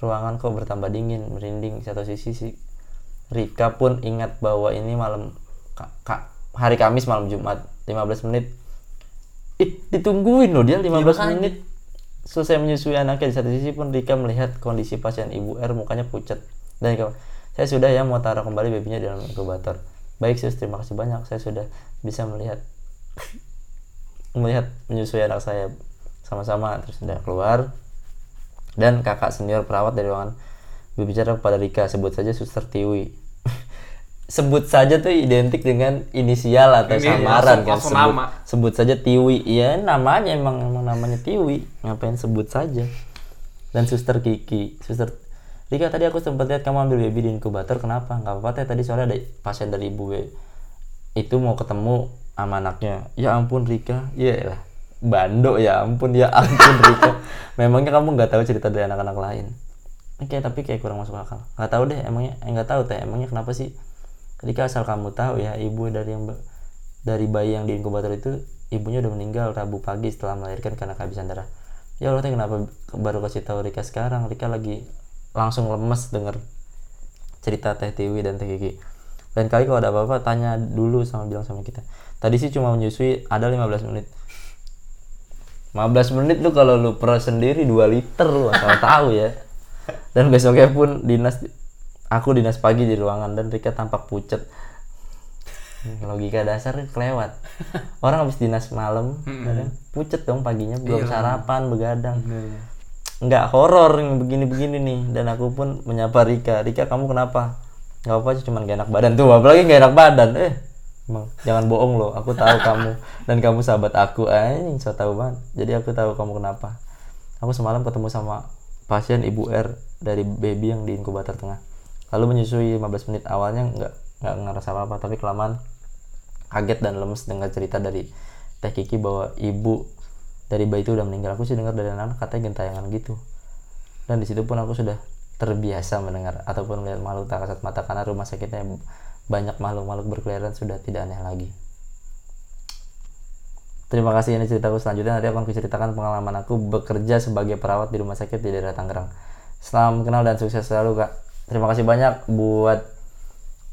ruangan kok bertambah dingin merinding. Satu sisi sih Rika pun ingat bahwa ini malam ka- ka- hari Kamis malam Jumat 15 menit. Ih ditungguin loh dia 15 menit. Selesai menyusui anaknya di satu sisi pun Rika melihat kondisi pasien ibu R mukanya pucat dan saya sudah ya mau taruh kembali babynya di dalam inkubator. Baik sus terima kasih banyak. Saya sudah bisa melihat <laughs> melihat menyusui anak saya sama-sama terus sudah keluar. Dan kakak senior perawat dari ruangan berbicara kepada Rika sebut saja suster Tiwi. <laughs> Sebut saja tuh identik dengan inisial atau Ini samaran kan? sebut, nama. sebut saja Tiwi. Iya namanya emang emang namanya Tiwi. Ngapain sebut saja? Dan suster Kiki suster Rika tadi aku sempat lihat kamu ambil baby di inkubator kenapa? Nggak apa-apa teh. Tadi soalnya ada pasien dari ibu itu mau ketemu sama anaknya. Ya ampun Rika. Ya lah bando ya ampun ya ampun <laughs> Rika. Memangnya kamu nggak tahu cerita dari anak-anak lain? Oke tapi kayak kurang masuk akal. Nggak tahu deh emangnya eh, nggak tahu teh. Emangnya kenapa sih? Rika asal kamu tahu ya ibu dari yang dari bayi yang di inkubator itu ibunya udah meninggal Rabu pagi setelah melahirkan karena kehabisan darah. Ya Allah teh kenapa baru kasih tahu Rika sekarang? Rika lagi langsung lemes denger cerita Teh Tiwi dan Teh Kiki. Lain kali kalau ada apa-apa tanya dulu sama bilang sama kita. Tadi sih cuma menyusui ada 15 menit. 15 menit tuh kalau lu per sendiri 2 liter lu asal <laughs> tahu ya. Dan besoknya pun dinas aku dinas pagi di ruangan dan Rika tampak pucet. Logika dasar kelewat. Orang habis dinas malam, ya kan? pucet dong paginya belum sarapan begadang nggak horor yang begini-begini nih. Dan aku pun menyapa Rika. Rika kamu kenapa? Nggak apa sih cuman gak enak badan tuh. Apalagi gak enak badan. Eh emang jangan bohong loh. Aku tahu <laughs> kamu. Dan kamu sahabat aku. Anjing so tahu banget. Jadi aku tahu kamu kenapa. Aku semalam ketemu sama pasien ibu R dari baby yang di inkubator tengah. Lalu menyusui 15 menit. Awalnya nggak nggak ngerasa apa-apa. Tapi kelamaan kaget dan lemes dengar cerita dari Teh Kiki bahwa ibu dari bayi itu udah meninggal aku sih dengar dari anak katanya gentayangan gitu dan di situ pun aku sudah terbiasa mendengar ataupun melihat makhluk tak kasat mata karena rumah sakitnya banyak makhluk-makhluk berkeliaran sudah tidak aneh lagi Terima kasih ini ceritaku selanjutnya nanti akan kuceritakan pengalaman aku bekerja sebagai perawat di rumah sakit di daerah Tangerang. Salam kenal dan sukses selalu kak. Terima kasih banyak buat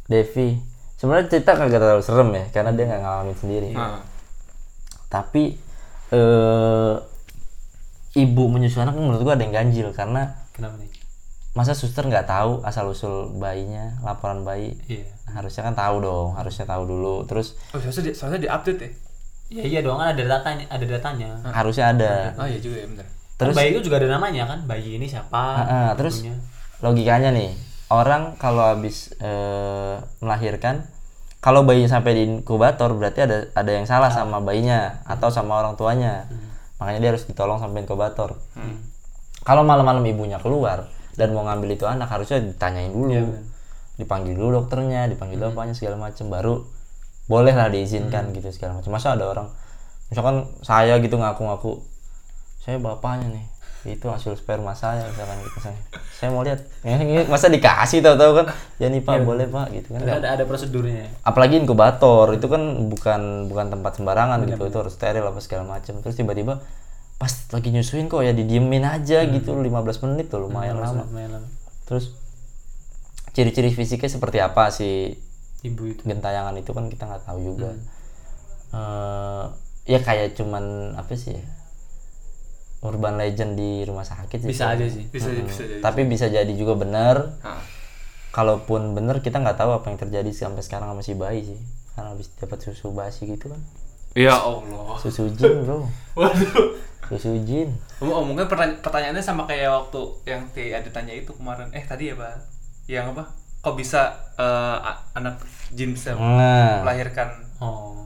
Devi. Sebenarnya cerita kagak terlalu serem ya karena dia nggak ngalamin sendiri Nah, tapi eh ibu menyusui anak menurut gua ada yang ganjil karena Kenapa nih? masa suster nggak tahu asal usul bayinya laporan bayi Iya. harusnya kan tahu dong harusnya tahu dulu terus oh seharusnya di, seharusnya di update ya? Ya iya dong kan ada datanya, ada datanya. harusnya ada Oh iya juga ya bener. Terus terus bayi itu juga ada namanya kan, bayi ini siapa? Ah, ah, terus logikanya nih orang kalau habis eh, melahirkan kalau bayinya sampai di inkubator berarti ada ada yang salah sama bayinya atau sama orang tuanya. Makanya dia harus ditolong sampai inkubator. Kalau malam-malam ibunya keluar dan mau ngambil itu anak harusnya ditanyain dulu. Bener. dipanggil dulu dokternya dipanggil apanya segala macam baru boleh lah diizinkan gitu segala macam masa ada orang misalkan saya gitu ngaku-ngaku saya bapaknya nih itu hasil sperma saya misalkan gitu saya, saya mau lihat. Ya, masa dikasih tahu-tahu kan? Ya nih pak boleh pak gitu kan. Ada, ada prosedurnya. apalagi inkubator itu kan bukan bukan tempat sembarangan gitu. itu harus steril apa segala macam. Terus tiba-tiba pas lagi nyusuin kok ya didiemin aja gitu 15 menit tuh lumayan lama. Lumayan lama. terus ciri-ciri fisiknya seperti apa sih? Ibu itu. gentayangan itu kan kita nggak tahu juga. Eh, ya kayak cuman apa sih ya urban legend di rumah sakit sih Bisa aja sih. Bisa bisa jadi. tapi bisa jadi juga benar Nah, kalaupun benar kita nggak tahu apa yang terjadi sampai sekarang sama si bayi sih karena habis dapat susu basi gitu kan ya Allah. susu jin bro <laughs> Waduh. susu jin Om- oh, mungkin pertanya- pertanyaannya sama kayak waktu yang ada tanya itu kemarin. Eh tadi ya pak, yang apa? Kok bisa eh, a- anak jin bisa nah melahirkan? Oh.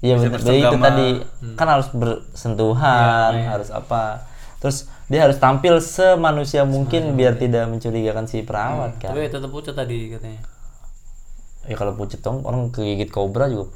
Iya betul Jadi itu bersenggama. tadi kan harus bersentuhan harus apa terus dia harus tampil semanusia mungkin biar tidak mencurigakan si perawat kan Tapi tetap pucat tadi katanya. ya kalau pucet dong orang kegigit kobra juga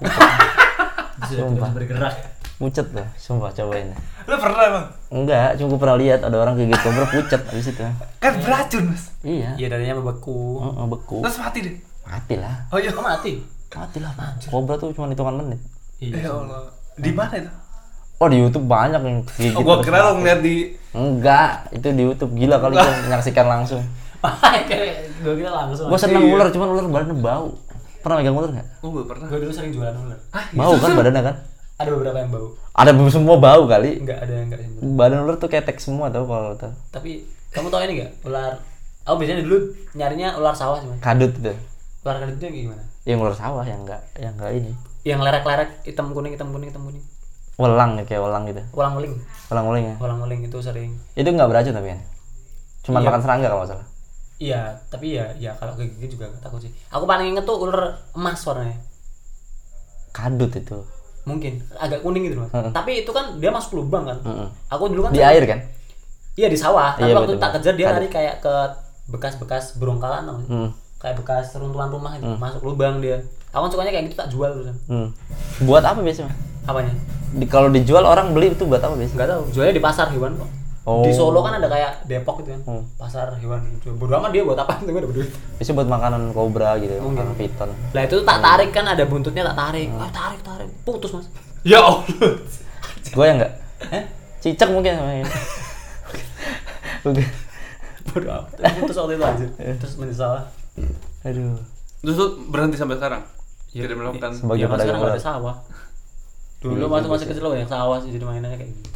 tidak <laughs> bisa bergerak. pucet tuh sumpah cobain Lo pernah bang? enggak cuma gue pernah lihat ada orang kegigit kobra pucet abis itu Kan beracun mas. iya Iya darinya membeku. Heeh, beku Terus mati deh. mati lah Oh iya. Kok mati? mati lah kobra tuh cuma hitungan menit Iya. Ya Allah. Di mana itu? oh di YouTube banyak yang kegigit Oh gua kira lo ngeliat di enggak itu di YouTube gila kali gue menyaksikan <laughs> langsung gue kira langsung. gue seneng ular cuman ular badannya bau pernah megang ular nggak Oh gue pernah. Gue dulu sering jualan ular. bau kan badannya kan Ada beberapa yang bau. ada semua bau kali Enggak ada yang enggak badan ular tuh ketek semua tau kalau tau Tapi kamu tau ini enggak? Ular Aku biasanya dulu nyarinya ular sawah cuman. kadut itu Ular kadut itu yang gimana? yang ular sawah yang enggak yang enggak ini Yang lerek-lerek hitam kuning hitam kuning hitam kuning. welang ya kayak welang gitu Ulang uling. welang weling ya Ulang uling itu sering. itu nggak beracun tapi kan cuma Iya. makan serangga kalau nggak salah Iya, tapi ya ya kalau kegigit juga nggak takut sih. Aku paling inget tuh ular emas warnanya. kadut itu Mungkin agak kuning gitu, Mas. Tapi itu kan dia masuk lubang kan. Mm-mm. Aku dulu kan di air kan Iya di sawah. Tapi Iya, waktu betul, tak kejar dia lari kayak ke bekas-bekas burung kalan tau? Hmm. kayak bekas runtuhan rumah gitu masuk lubang dia aku kan sukanya kayak gitu tak jual terus Hmm. Buat apa biasanya? apanya Di, kalau dijual orang beli itu buat apa biasanya? nggak tahu jualnya di pasar hewan kok Oh. di Solo kan ada kayak Depok gitu kan Hmm. pasar hewan jual bodo amat dia buat apa <laughs> itu gue duit Biasanya buat makanan kobra gitu, Mungkin. makanan piton. lah itu tak tarik kan ada buntutnya tak tarik ah tarik tarik putus mas <laughs> Ya Allah. Gue yang enggak? eh Cicak mungkin sama ini. Bukan. bodo amat putus waktu itu aja terus menyesal Aduh. Terus lu berhenti sampai sekarang? Tidak melakukan Sebagai ya, kan pedagang sekarang nggak ular. ada sawah dulu Iya, waktu juga masih kecil banyak sawah sih jadi mainannya kayak gitu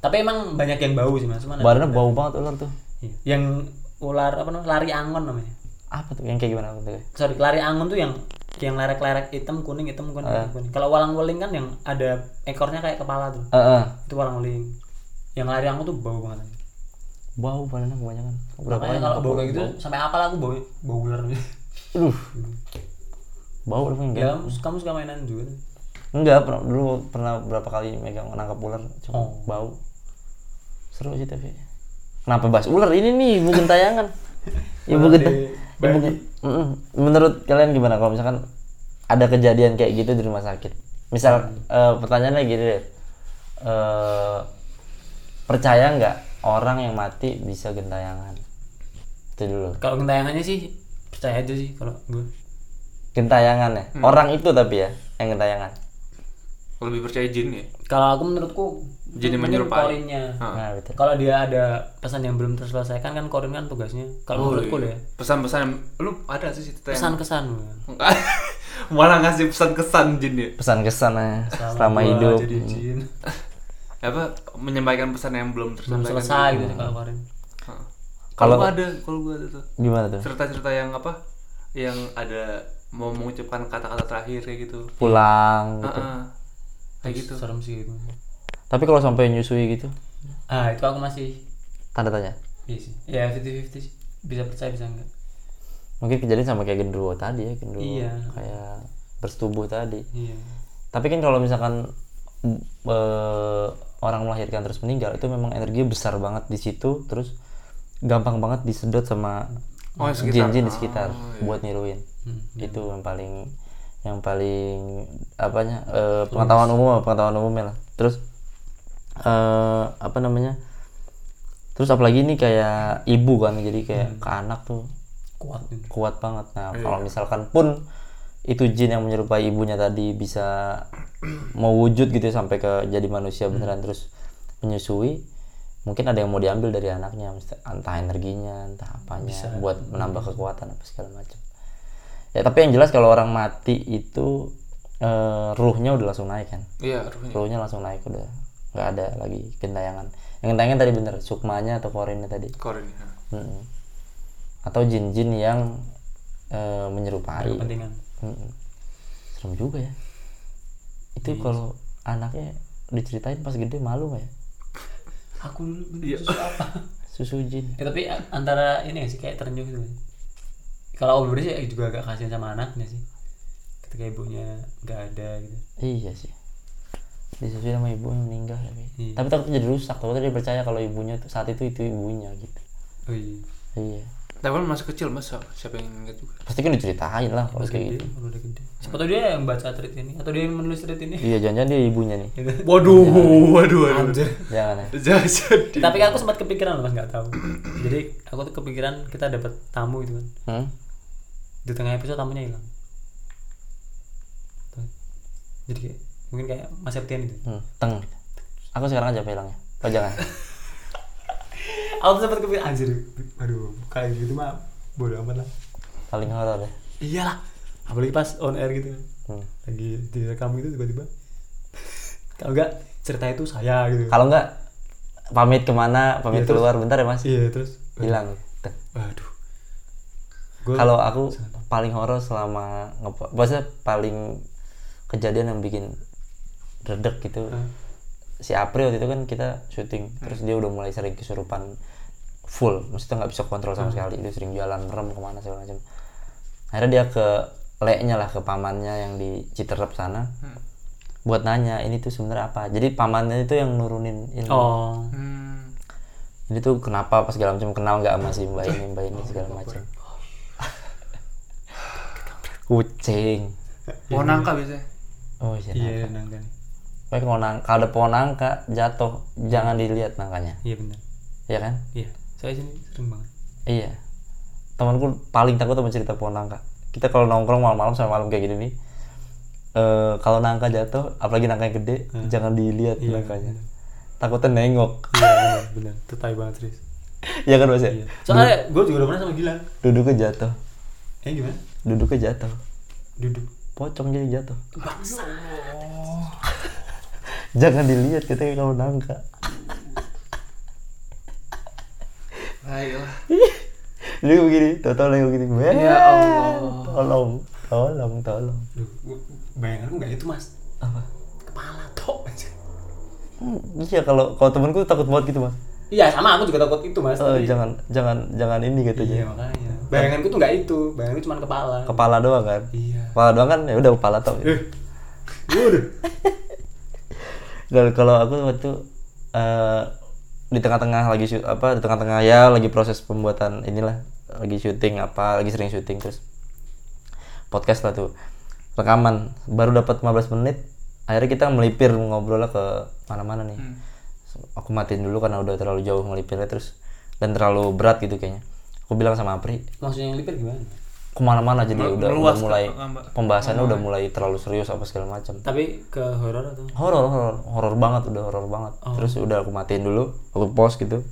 tapi emang banyak yang bau sih mas Cuman Badannya bau banget ular tuh. Iya. yang ular apa namanya lari angon namanya Apa tuh? Yang kayak gimana bentuknya? sorry lari angon tuh yang yang lerek-lerek hitam kuning hitam kuning, Eh. kuning. kalau walang weling kan yang ada ekornya kayak kepala tuh Heeh. itu walang weling yang lari angon tuh bau banget Bau badannya kebanyakan. Berapa Makanya kali kalau bau kayak gitu sampai apa lah aku bau bau ular Aduh. Bau apa enggak? ya kamu suka mainan juga? Enggak, pernah, dulu pernah berapa kali megang nangkap ular cuma Oh. bau. Seru sih tapi. Kenapa bahas ular ini nih ibu gentayangan? <laughs> ibu Ular genta. di Ibu gen- Mm-mm. Menurut kalian gimana kalau misalkan ada kejadian kayak gitu di rumah sakit? Misal eh, pertanyaannya gini deh. Eh, percaya nggak orang yang mati bisa gentayangan? Itu dulu. kalau gentayangannya sih percaya aja sih kalau gue Gentayangan ya. Orang itu tapi ya yang gentayangan. lebih percaya jin ya. kalau aku menurutku Jadi menyerupai. korinnya Ah. Nah, betul. kalau dia ada pesan yang belum terselesaikan kan korin kan tugasnya kalau menurutku iya. ya Pesan-pesan lu ada sih cerita yang kesan-kesan <laughs> malah ngasih pesan kesan jin ya. Pesan kesan selama gua hidup. jadi jin <laughs> Apa menyampaikan pesan yang belum belum tersampaikan. selesai gitu Heeh. Kalau- ada, kalau gua ada tuh. Gimana tuh? Cerita-cerita yang apa? Yang ada mau mengucapkan kata-kata terakhir kayak gitu. Pulang gitu. Heeh. Kayak gitu. serem sih gitu Tapi kalau sampai nyusui gitu, ah itu aku masih tanda tanya. iya sih ya 50-50 sih bisa percaya bisa enggak Mungkin kejadian sama kayak gendruwo tadi ya, gendruwo Iya. kayak bersetubuh tadi. iya Tapi kan kalau misalkan eh, orang melahirkan terus meninggal itu memang energinya besar banget di situ, terus gampang banget disedot sama Oh, jin-jin di sekitar Oh, buat niruin. Hmm, Itu yang paling yang paling apanya eh, pengetahuan umum pengetahuan umumnya lah. Terus eh apa namanya? Terus apalagi ini kayak ibu kan, jadi kayak ke anak tuh kuat kuat banget. Nah, kalau misalkan pun itu jin yang menyerupai ibunya tadi bisa mau wujud gitu ya, sampai ke jadi manusia beneran terus menyusui, mungkin ada yang mau diambil dari anaknya, entah energinya, entah apanya, buat menambah kekuatan apa segala macam. Ya, tapi yang jelas kalau orang mati itu eh, ruhnya udah langsung naik kan, Iya, ruhnya. ruhnya langsung naik udah nggak ada lagi gentayangan. Yang gentayangan tadi bener, sukmanya atau korinnya tadi. Korin. ya. Mm-mm. Atau jin-jin yang eh, menyerupai. kepentingan Mm-mm. Serem juga ya. Itu kalau anaknya diceritain pas gede malu nggak ya? aku dulu Iya. susu apa Susu jin. ya, tapi antara ini sih kayak terenyuh gitu kalau aku sih juga agak kasihan sama anaknya sih ketika ibunya nggak ada gitu Iya sih. Disusui sama ibu yang meninggal tapi. Iya. Tapi takutnya jadi rusak. Takutnya dia percaya kalau ibunya tuh saat itu itu ibunya gitu. oh iya Iya. Tapi kan masih kecil mas, siapa yang ingat juga? Pasti kan diceritain lah kalau kayak gitu. udah gede. Siapa tahu dia yang baca tweet ini atau dia yang menulis tweet ini. Iya, jangan-jangan dia ibunya nih. <laughs> Waduh, waduh, waduh. Anjir. Jangan ya. Jangan jadi. Tapi kan aku sempat kepikiran loh mas nggak tahu. Jadi aku tuh kepikiran kita dapat tamu gitu kan. Hmm? Di tengah episode tamunya hilang. Jadi kayak mungkin kayak Mas Septian itu. Hmm. Teng. Aku sekarang aja hilangnya. Oh jangan. <laughs> Aku tuh sempat kepikiran anjir. Aduh, kayak gitu mah bodo amat lah. Paling horor ya. Iyalah. Apalagi pas on air gitu kan. Hmm. Lagi direkam gitu tiba-tiba. Kalau enggak cerita itu saya gitu. Kalau enggak pamit ke mana, pamit terus- keluar bentar ya mas. Iya terus Hilang. Waduh. Kalau aku paling horor selama ngepo, maksudnya paling kejadian yang bikin redek gitu. Hah? Si April waktu itu kan kita syuting, terus dia udah mulai sering kesurupan full, maksudnya nggak bisa kontrol sama sekali. Dia sering jalan merem ke mana segala macam. Akhirnya dia ke leknya lah ke pamannya yang di Citerep sana. Buat nanya ini tuh sebenarnya apa. Jadi pamannya itu yang nurunin ini. Oh. Hmm. Ini tuh kenapa pas segala macam kenal nggak sama si mbak ini mbak ini segala macam. <laughs> kucing pohon nangka biasanya oh iya iya nangka. Pokoknya kalau nang- kalau ada pohon nangka jatuh jangan dilihat nangkanya. Iya benar ya kan? Iya. Saya sini sering banget. Iya. Temanku paling takut sama cerita pohon nangka. Kita kalau nongkrong malam-malam sampai malam kayak gini nih eh kalau nangka jatuh apalagi nangka yang gede jangan dilihat Iya, nangkanya. takutnya nengok. Iya benar benar itu tai banget serius <laughs> ya kan mas ya? Iya. Soalnya gue juga udah pernah sama Gilang. Duduknya jatuh. Eh gimana? Duduknya jatuh. Duduk. Pocong jadi jatuh jangan dilihat katanya kalau nangka. Baiklah. dia begini tau lagi begini. Ya Allah. tolong tolong tolong. Duh, bayangan gue itu mas? Apa? Kepala tok. Aja Hmm, iya kalau kalau temanku takut banget gitu mas. Iya sama aku juga takut itu mas Eh, tapi- jangan jangan jangan ini iya katanya makanya. Bayanganku tuh nggak itu. Bayanganku cuma kepala. Kepala doang kan? Iya. Kepala doang kan? Ya udah kepala tau eh udah <laughs> kalau aku waktu eh, di tengah-tengah lagi shoot apa di tengah-tengah ya lagi proses pembuatan inilah lagi syuting apa lagi sering syuting terus podcast lah tuh rekaman. Baru dapat 15 menit akhirnya kita melipir ngobrolnya ke mana-mana nih. Hmm. aku matiin dulu karena udah terlalu jauh melipirnya terus dan terlalu berat gitu kayaknya. Aku bilang sama Apri maksudnya yang lipir gimana ke mana-mana jadi Mel- udah, udah mulai pembahasannya udah mulai terlalu serius apa segala macam tapi ke horor atau? Horor horor. Horor banget udah horor banget. Terus udah aku matiin dulu aku pause gitu.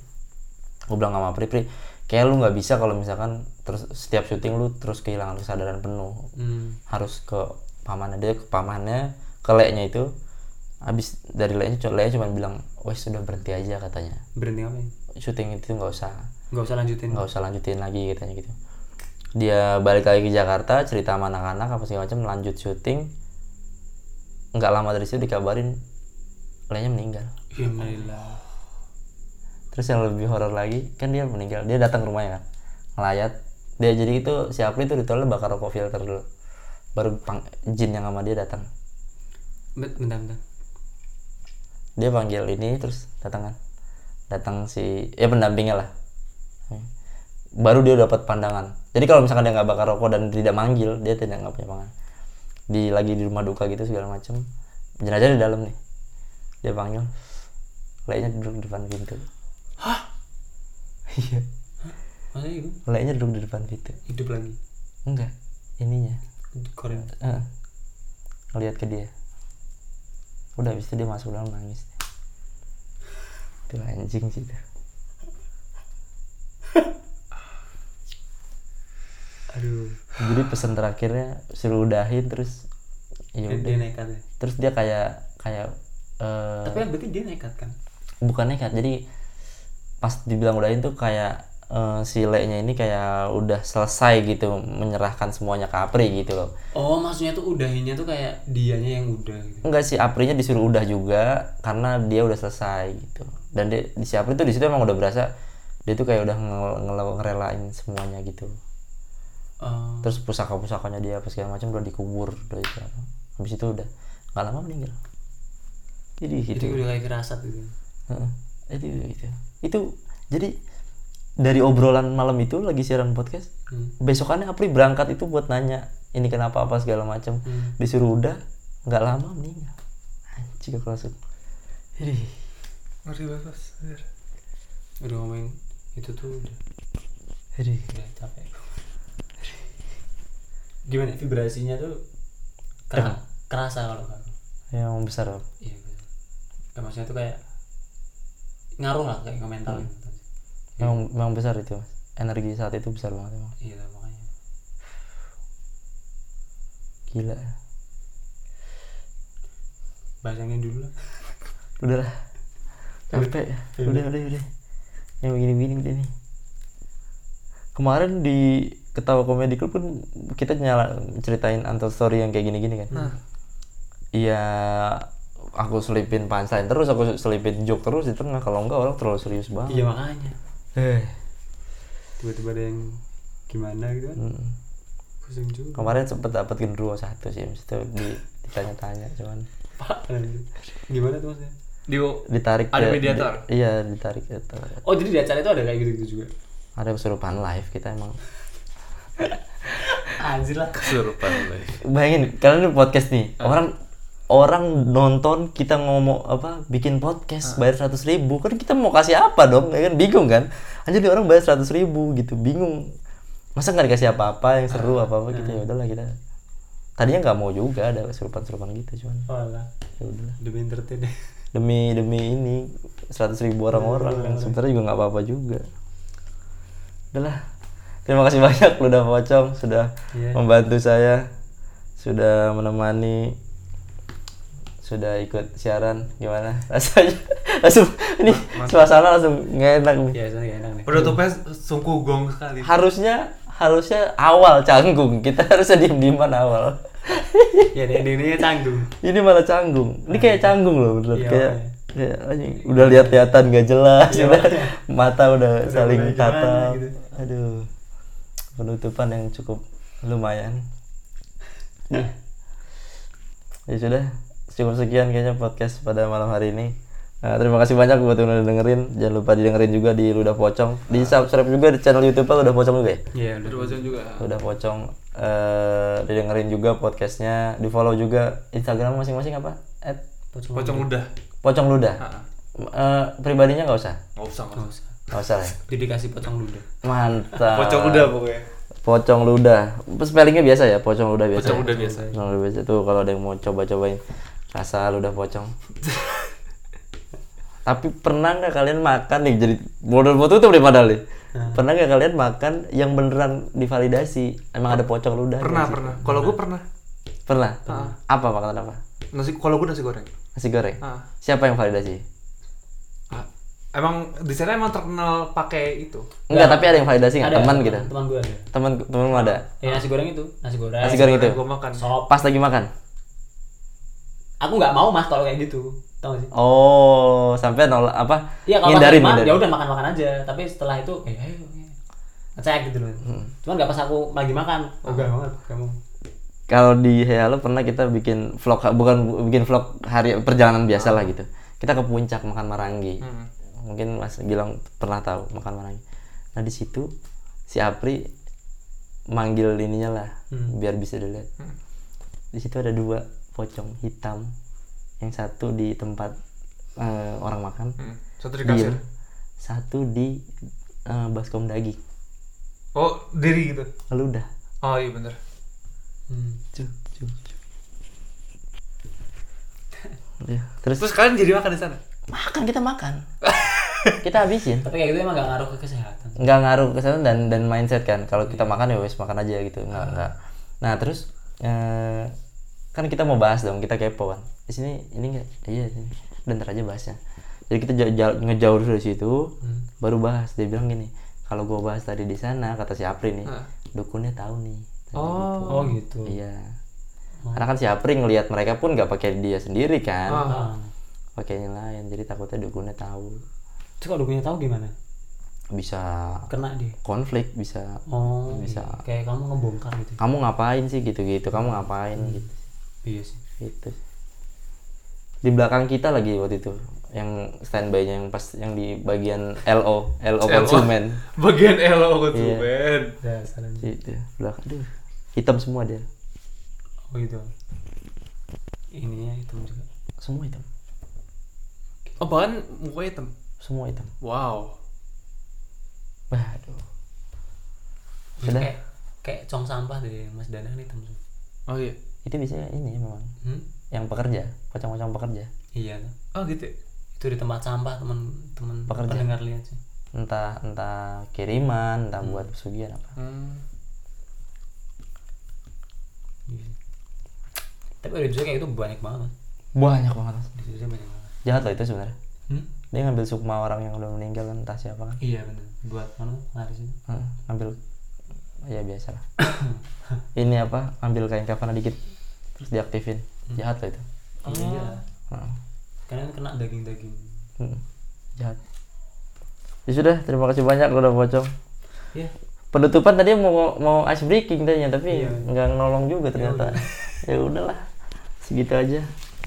Aku bilang sama Pri Pri kayak lu nggak bisa kalau misalkan terus setiap syuting lu terus kehilangan kesadaran penuh. Hmm. harus ke pamannya. Dia ke pamannya ke leknya itu. Habis dari leknya leknya cuma bilang wes sudah berhenti aja katanya. Berhenti apa? Ya syuting itu nggak usah. Nggak usah lanjutin. Nggak usah lanjutin lagi katanya gitu dia balik lagi ke Jakarta cerita sama anak-anak apa segala macam lanjut syuting. Nggak lama dari situ dikabarin leknya meninggal. Innalillah terus yang lebih horor lagi kan dia meninggal dia datang ke rumahnya kan ngelayat. Dia jadi itu si Apri itu ritualnya bakar rokok filter dulu. Baru pang, jin yang sama dia datang. Bet- bentar bentar. Dia panggil ini terus datang kan. Datang si ya pendampingnya lah. Baru dia dapat pandangan jadi kalau misalkan dia nggak bakar rokok dan tidak manggil dia tidak nggak punya pandangan di lagi di rumah duka gitu segala macam jenazah di dalam nih. Dia panggil. Lainnya duduk di depan pintu. Hah? Iya. Lainnya duduk di depan pintu. Hidup lagi? Enggak. Ininya. Korea. Heeh. ngeliat ke dia. Udah habis itu dia masuk dalam nangis. Itu anjing sih <laughs> aduh. Jadi pesan terakhirnya suruh udahin terus ya udah. dia nekat ya? Terus dia kayak kayak eh, tapi kan berarti dia nekat kan? Bukan nekat jadi pas dibilang udahin tuh kayak eh, si leknya ini kayak udah selesai gitu menyerahkan semuanya ke Apri gitu loh. Oh maksudnya tuh udahinnya tuh kayak dianya yang udah gitu? Enggak sih Aprinya disuruh udah juga karena dia udah selesai gitu. Dan dia di si Apri tuh di situ emang udah berasa dia tuh kayak udah nge- nge- ngerelain semuanya gitu Oh, terus pusaka pusakanya dia apa segala macam udah dikubur udah itu apa. habis itu udah nggak lama meninggal jadi gitu itu udah kayak firasat gitu Heeh. itu itu itu jadi dari obrolan malam itu lagi siaran podcast Hmm. besokannya Apri berangkat itu buat nanya ini kenapa apa segala macam Hmm. disuruh udah nggak lama meninggal anjing aku langsung Ih, Ngerti banget udah ngomongin itu tuh udah aduh. udah capek gimana vibrasinya tuh kera- kerasa kalau kamu yang besar Bang. iya betul. Ya, maksudnya tuh kayak ngaruh lah kayak ke mental gitu. Memang memang besar itu mas. Energi saat itu besar banget emang iya lah, makanya. Gila. Bahasanya dulu lah. Udah lah. <laughs> Capek. Udah. Udah udah yang begini begini udah nih. Kemarin di ketawa komedi club kan kita nyala ceritain antar story yang kayak gini gini kan iya aku selipin punchline terus aku selipin joke terus di tengah. Kalau enggak orang terlalu serius banget. Iya makanya. Eh. Tiba-tiba ada yang gimana gitu kan? Mm. pusing juga. Kemarin sempet dapet genderuwo satu sih itu di, ditanya-tanya cuman pak gimana tuh maksudnya? Di ditarik Ada ke- mediator? di- iya ditarik ke oh jadi di acara itu ada kayak gitu gitu juga? Ada kesurupan live kita emang <laughs> Anjir lah. Kesurupan bayangin kalian ini podcast nih. Orang orang nonton kita ngomong apa bikin podcast bayar seratus ribu. Kan kita mau kasih apa dong? Ya kan? Bingung kan? Aja di orang bayar seratus ribu gitu. Bingung. Masa nggak dikasih apa-apa yang seru apa-apa gitu? Ya udahlah kita tadinya nggak mau juga ada serupan-serupan gitu cuman Walah. ya udahlah. Demi entertain demi demi ini seratus ribu orang-orang yang sebenarnya juga nggak apa-apa juga. Udahlah terima kasih banyak lu udah pocong sudah Iya. membantu saya sudah menemani sudah ikut siaran gimana <laughs> rasanya langsung ini suasana langsung nggak enak nih soalnya gak enak nih. Penutupnya sungguh gong sekali. harusnya harusnya awal canggung kita <laughs> harusnya diem dieman awal Ya, ini ini canggung. ini malah canggung ini kayak canggung loh bener Iya, kayak anjing, udah lihat-lihatan gak jelas Iya, udah, makanya. mata udah, saling mulai gimana tatap gitu. aduh penutupan yang cukup lumayan. Ya sudah. Cukup sekian kayaknya podcast pada malam hari ini. Nah, terima kasih banyak buat yang udah dengerin. Jangan lupa didengerin juga di Ludah Pocong. Di subscribe juga di channel YouTube Ludah Pocong juga ya? Iya, udah. Udah baca juga. Ludah Pocong. Eh didengerin juga podcastnya. Di follow juga Instagram masing-masing apa? At Pocong udah. Pocong Ludah. Heeh. Eh, pribadinya nggak usah Nggak usah, nggak usah. Nggak usah ya Jadi kasih pocong ludah. mantap. Pocong udah pokoknya. pocong ludah spellingnya biasa ya pocong ludah biasa. Pocong udah biasa. pocong ludah biasa. Tuh kalau ada yang mau coba-cobain rasa ludah pocong. <laughs> Tapi pernah nggak kalian makan nih? Jadi model foto tuh deh padahal nih. Pernah nggak kalian makan yang beneran divalidasi? Emang ada pocong ludah Pernah, pernah. Kalau gue pernah. pernah? Apa makanan apa? Nasi kalau gue nasi goreng. nasi goreng? Siapa yang validasi Emang di sana emang terkenal pakai itu. enggak tapi ada yang validasi nggak teman kita Teman gue ada. teman temanmu ada Ya nasi goreng itu, nasi goreng. nasi goreng itu Gue makan. Sop. pas lagi makan Aku nggak mau mas kalau kayak gitu. Tahu gak sih? oh sampai nol apa Iya kalau ngindarin ngindarin. ya udah makan makan aja. Tapi setelah itu, eh ayo. ngecek gitu loh. Hmm. Cuman nggak pas aku lagi makan. Oh enggak banget kamu. kalau di Halo pernah kita bikin vlog bukan bikin vlog hari perjalanan biasa lah gitu kita ke puncak makan marangi Hmm. Mungkin Mas Gilang pernah tahu makan marangi nah di situ si Apri manggil ininya lah Hmm. biar bisa dilihat di situ ada dua pocong hitam yang satu di tempat eh, orang makan Hmm. Satu di kasir. satu di eh, baskom daging Oh, diri gitu. lalu udah Oh iya bener. Hmm. Cuh, cuh, cuh. Ya, terus Terus kalian jadi makan di sana? makan kita makan <laughs> kita habisin. Tapi kayak gitu emang nggak ngaruh ke kesehatan. nggak ngaruh ke kesehatan dan dan mindset kan. Kalau kita makan ya wes makan aja gitu. Nggak nggak. Nah terus eh, kan kita mau bahas dong. Kita kepo kan. Di sini ini nggak? Iya sini. Dan ntar aja bahasnya. Jadi kita ja- ja- ngejauh dulu dari situ baru bahas. Dia bilang gini kalau gua bahas tadi di sana kata si Apri nih Hah. dukunnya tahu nih. Oh. Oh gitu. iya. Karena kan si Apri ngelihat mereka pun nggak pakai dia sendiri kan. Ah. pakai yang lain. Jadi takutnya dukunnya tahu Terus kalau dukunnya tahu gimana? bisa Kena dia. konflik bisa Oh, Bisa. iya. kayak kamu ngebongkar gitu. kamu ngapain sih gitu-gitu kamu ngapain gitu Iya sih. gitu di belakang kita lagi waktu itu yang standby-nya yang pas yang di bagian LO LO konsumen <laughs> Bagian elo konsumen. Dasar anjing. gitu belakang aduh hitam semua dia Oh gitu. Ininya itu juga. semua hitam Oh bahkan mukanya hitam. Semua hitam Wow. waduh Itu Sudah. kayak kayak cong sampah deh Mas Danang hitam tuh. Oh iya. itu biasanya ini memang Hmm? yang pekerja pocong-pocong pekerja Iya tuh. Oh gitu. Itu di tempat sampah teman-teman Pekerja. pendengar lihat sih. entah entah kiriman entah buat pesugihan apa Hmm. Iya. Tapi udah juga kayak itu banyak banget. Mas. banyak banget Di Indonesia banyak banget. jahat loh itu sebenarnya Hmm? Dia ngambil sukma orang yang udah meninggal kan entah siapa kan? Iya benar. Buat mana? Laris itu. Heeh, ambil ya biasa lah <coughs> ini apa? Ambil kain kafan dikit terus diaktifin. Jahat loh itu. Iya. Heeh. Karena kena daging-daging. Mm, jahat. Ya sudah terima kasih banyak udah pocong. Iya. penutupan tadi mau mau ice breaking tadinya tapi Iya. nggak nolong juga ternyata. <laughs> Ya udahlah. Segitu aja.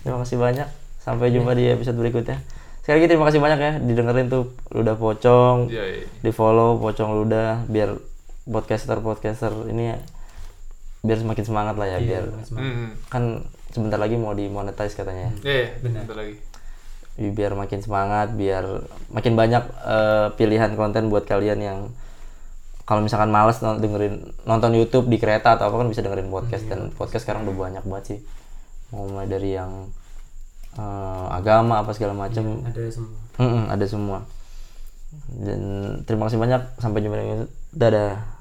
Terima kasih banyak. Sampai jumpa di episode berikutnya sekali lagi terima kasih banyak ya didengerin tuh ludah pocong Iya, iya. di follow pocong ludah biar podcaster podcaster ini biar semakin semangat lah ya biar Hmm. kan sebentar lagi mau dimonetize katanya Iya, benar. lagi. biar makin semangat biar makin banyak eh, pilihan konten buat kalian yang kalau misalkan males dengerin nonton YouTube di kereta atau apa kan bisa dengerin podcast dan podcast sekarang udah banyak banget sih mau mulai dari yang eh, agama apa segala macam. Ada semua. Mm-mm, ada semua. Dan terima kasih banyak. Sampai jumpa lagi dadah